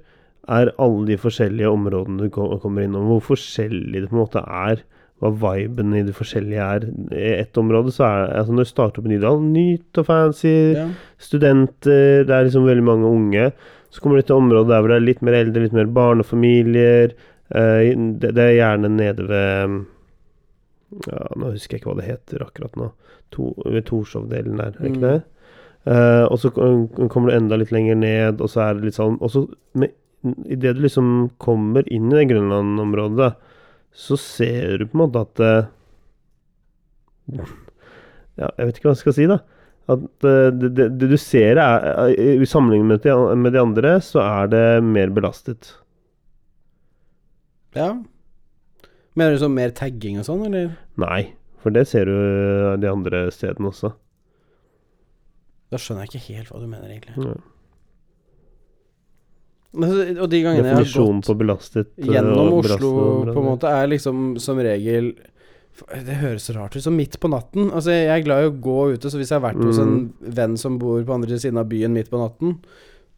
er alle de forskjellige områdene du ko- kommer innom. Hvor forskjellig det på en måte er. Hva viben i det forskjellige er. I ett område så er det altså Når du starter opp i Nydalen, nytt og fancy, Ja. studenter, det er liksom veldig mange unge. Så kommer du til området der hvor det er litt mer eldre, litt mer barnefamilier. Eh, det, er gjerne nede ved ja, Nå husker jeg ikke hva det heter akkurat nå. To, ved Torshov-delen der, er det ikke Mm. det? Eh, og så kommer du enda litt lenger ned, og så er det litt sånn Og så idet du liksom kommer inn i det Grønland-området, så ser du på en måte at eh, Ja, jeg vet ikke hva jeg skal si, da. At eh, det, det, det du ser er I sammenligning med med de andre, så er det mer belastet. ja. Mener du sånn mer tagging og sånn, eller? Nei, for det ser du eh, de andre stedene også. Da skjønner jeg ikke helt hva du mener, egentlig. Ja. Men Og de gangene jeg har gått på belastet eh, gjennom Oslo, på en måte, er liksom som regel Det høres så rart ut, som midt på natten. Altså, jeg er glad i å gå ute, så hvis jeg har vært hos en Mm. venn som bor på andre siden av byen midt på natten,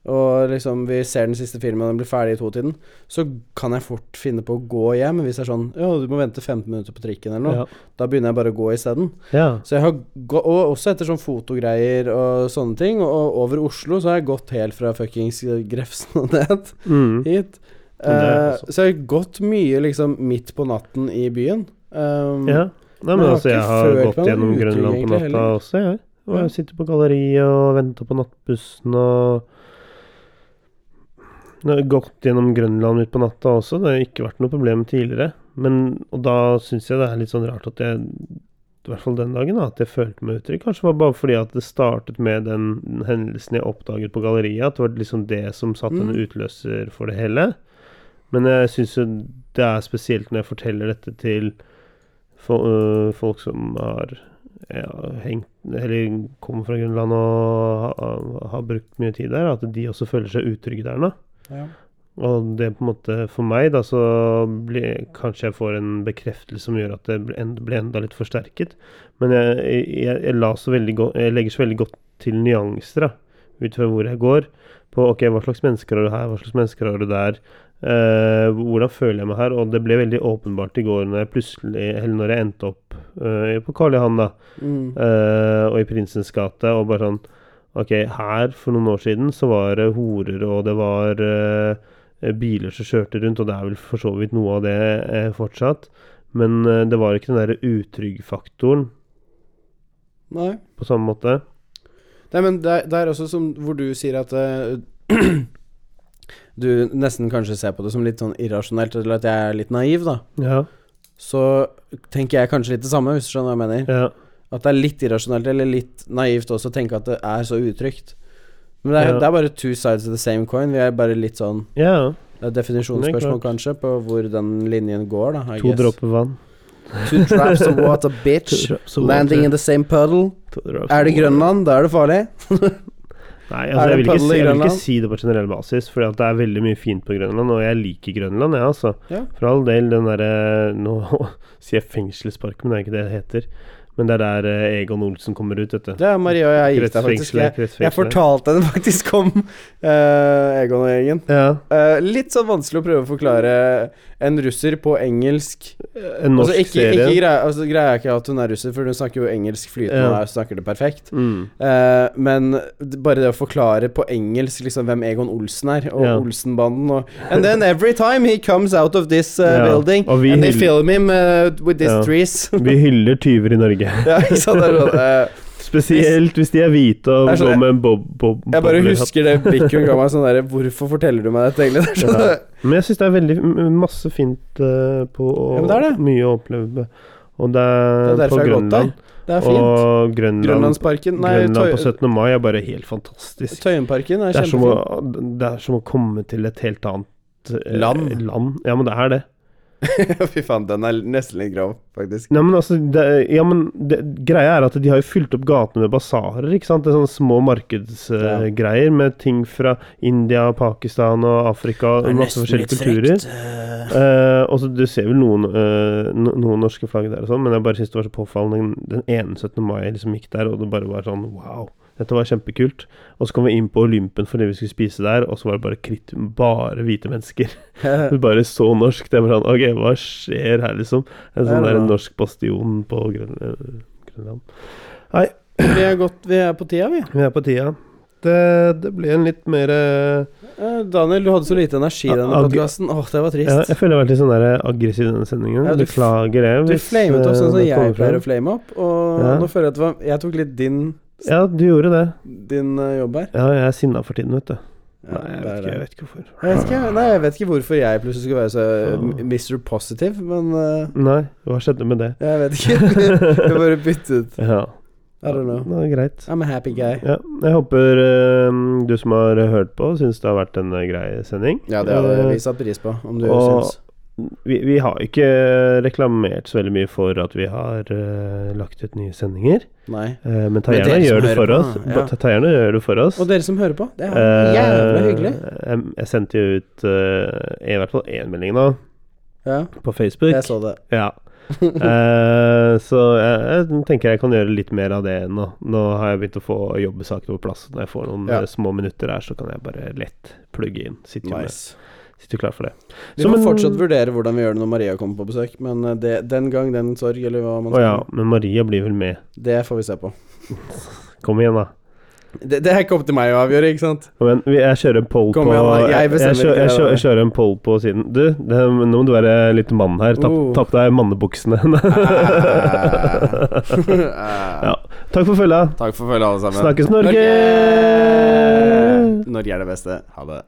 og liksom vi ser den siste filmen og den blir ferdig i to-tiden, så kan jeg fort finne på å gå hjem. Hvis det er sånn Ja, du må vente 15 minutter på trikken eller noe. Ja. Da begynner jeg bare å gå isteden. ja. Så jeg har Og også etter sånn fotogreier og sånne ting. Og over Oslo så har jeg gått helt fra fuckings Grefsen og ned Mm. hit. Men også- så jeg har gått mye liksom midt på natten i byen. Um, ja. Nei, men har altså, jeg har gått gjennom Grønland på natta også, jeg. Og jeg sitter på galleriet og venter på nattbussen og gått gjennom Grønland midt på natta også, det har ikke vært noe problem tidligere. Men, og da syns jeg det er litt sånn rart at jeg i hvert fall den dagen, da, at jeg følte meg utrygg. Kanskje det var bare fordi at det startet med den hendelsen jeg oppdaget på galleriet. At det var liksom det som satte en Mm. utløser for det hele. Men jeg syns jo det er spesielt når jeg forteller dette til øh, folk som har ja, hengt Eller kommer fra Grønland og har, har brukt mye tid der, at de også føler seg utrygge der nå. Ja. Og det på en måte For meg, da, så blir Kanskje jeg får en bekreftelse som gjør at det blir enda, blir enda litt forsterket. Men jeg, jeg, jeg, så go, jeg legger så veldig godt til nyanser, da, ut fra hvor jeg går. På ok, hva slags mennesker har du her, hva slags mennesker har du der? Eh, hvordan føler jeg meg her? Og det ble veldig åpenbart i går når jeg plutselig Eller når jeg endte opp eh, på Karl Johan, da, Mm. eh, og i Prinsens gate, og bare sånn Ok, her for noen år siden så var det horer, og det var eh, biler som kjørte rundt, og det er vel for så vidt noe av det eh, fortsatt. Men eh, det var ikke den derre utrygg-faktoren Nei. på samme måte. Nei, men det, er- det er også som hvor du sier at eh, [CLEARS THROAT] Du nesten kanskje ser på det som litt sånn irrasjonelt, eller at jeg er litt naiv, da. Ja. Så tenker jeg kanskje litt det samme, hvis du skjønner hva jeg mener. Ja. At det er litt irrasjonelt, eller litt naivt også, å tenke at det er så utrygt. Men det er, Ja. det er bare two sides of the same coin. Vi er bare litt sånn ja. Det er definisjonsspørsmål, kanskje, på hvor den linjen går, da. I To guess. dråper vann. Two drops of water, [LAUGHS] bitch. Of water. Landing in the same puddle. Er det. Grønland, da er det farlig. [LAUGHS] Nei, altså, jeg, vil ikke, jeg vil ikke si det på generell basis, for det er veldig mye fint på Grønland, og jeg liker Grønland, jeg, altså. Ja. For all del, den derre Nå [LAUGHS] sier jeg fengselspark, men det er ikke det det heter. Men det er der eh, Egon Olsen kommer ut, vet du. Det er Maria og jeg gikk der, faktisk. Jeg, jeg fortalte henne faktisk om uh, Egon og gjengen. Ja. Uh, litt sånn vanskelig å prøve å forklare en russer på engelsk. En norsk altså, ikke, serie. ikke greier, altså, greier jeg ikke at hun er russer, for hun snakker jo engelsk flytende Ja. og snakker det perfekt. Mm. Uh, men bare det å forklare på engelsk liksom hvem Egon Olsen er, og Ja. Olsenbanden og And then every time he comes out of this building, and they film him with these trees. Vi hyller tyver i Norge. Ja, ikke sant? Det er sånn, eh, Spesielt hvis de er hvite og Det er sånn- går med en bob, bob, jeg bare boblerhatt. husker det blikket hun ga meg sånn derre Hvorfor forteller du meg dette, egentlig? Det er sånn, Ja. Men jeg syns det er veldig m- masse fint eh, på Ja, men det er det. Mye å oppleve. Og det Det er, er derfor på jeg har gått der. Grønland. Det er fint. Og Grønland, Grønlandsparken Nei, Grønland på Tøy 17. mai er bare helt fantastisk. Tøyenparken er Det er, som å, kjempefin. det er som å komme til et helt annet eh, Land. land. Ja, men det er det. [LAUGHS] Fy faen, den er nesten litt grov, faktisk. Nei, men altså det, Ja, men det, greia er at de har jo fylt opp gatene med basarer, ikke sant? Det er sånne små markedsgreier med ting fra India, Pakistan og Afrika og masse forskjellige kulturer. Uh, og så Du ser vel noen, uh, no, noen norske flagg der og sånn, men jeg bare syns det var så påfallende. Den, den ene 17. mai jeg liksom gikk der, og det bare var sånn wow. Dette var kjempekult. Og så kom vi inn på Olympen fordi vi skulle spise der, og så var det bare kritt, bare hvite mennesker. [LAUGHS] Det bare så norsk. Det var sånn Ok, hva skjer her, liksom? En sånn der norsk bastion på Grønland. eh, Grønland. vi, er godt, vi er på tida, vi. Vi er på tida. Det, det ble en litt mer eh, Eh, Daniel, du hadde så lite energi i denne podkasten. Åh, det var trist. ja, Jeg føler jeg har vært litt sånn der aggressiv i denne sendingen. Ja, du Beklager det. Du flamet opp sånn som jeg pleier å flame opp, og Ja. nå føler jeg at det var, jeg tok litt din, Ja, du gjorde det. din eh, jobb her. Ja, jeg er sinna for tiden, vet du. Ja, Nei, jeg vet, ikke, jeg vet ikke hvorfor. Jeg vet, ikke, nei, jeg vet ikke hvorfor jeg plutselig skulle være så eh, Mr. Positive, men uh, Nei, hva skjedde med det? jeg vet ikke. [LAUGHS] Jeg bare byttet. [LAUGHS] Ja, I don't know. er greit. I'm a happy guy. Ja, jeg håper uh, du som har hørt på, syns det har vært en grei sending. Ja, det hadde vi satt pris på, om du og- syns. Vi, vi har ikke reklamert så veldig mye for at vi har uh, lagt ut nye sendinger. Nei. Uh, men ta gjerne gjør det for på, oss. ja. Ta, ta gjerne gjør det for oss. Og dere som hører på, det er Eh, jævla hyggelig. Jeg, jeg sendte jo ut eh, i hvert fall én melding nå, Ja, på Facebook. jeg så det. Ja. [LAUGHS] Eh, så jeg, jeg tenker jeg kan gjøre litt mer av det nå. Nå har jeg begynt å få jobbesakene på plass. Når jeg får noen Ja. eh, små minutter her, så kan jeg bare lett plugge inn. Sitter nice. med-. Sitter klar for det. Vi må fortsatt vurdere hvordan vi gjør det når Maria kommer på besøk, men eh, det, den gang, den sorg, eller hva man Å ja, men Maria blir vel med. Det får vi se på. [LAUGHS] Kom igjen, da. Det, det er ikke opp til meg å avgjøre, ikke sant? Men jeg kjører en poll på igjen. Jeg jeg, kjører, jeg, kjører, jeg kjører en poll på siden. Du, det, nå må du være litt mann her. Ta, Oh. ta på deg mannebuksene. [LAUGHS] [LAUGHS] ja. Takk for følget. Takk for følget, alle sammen. Snakkes, Norge! Norge er det beste. Ha det.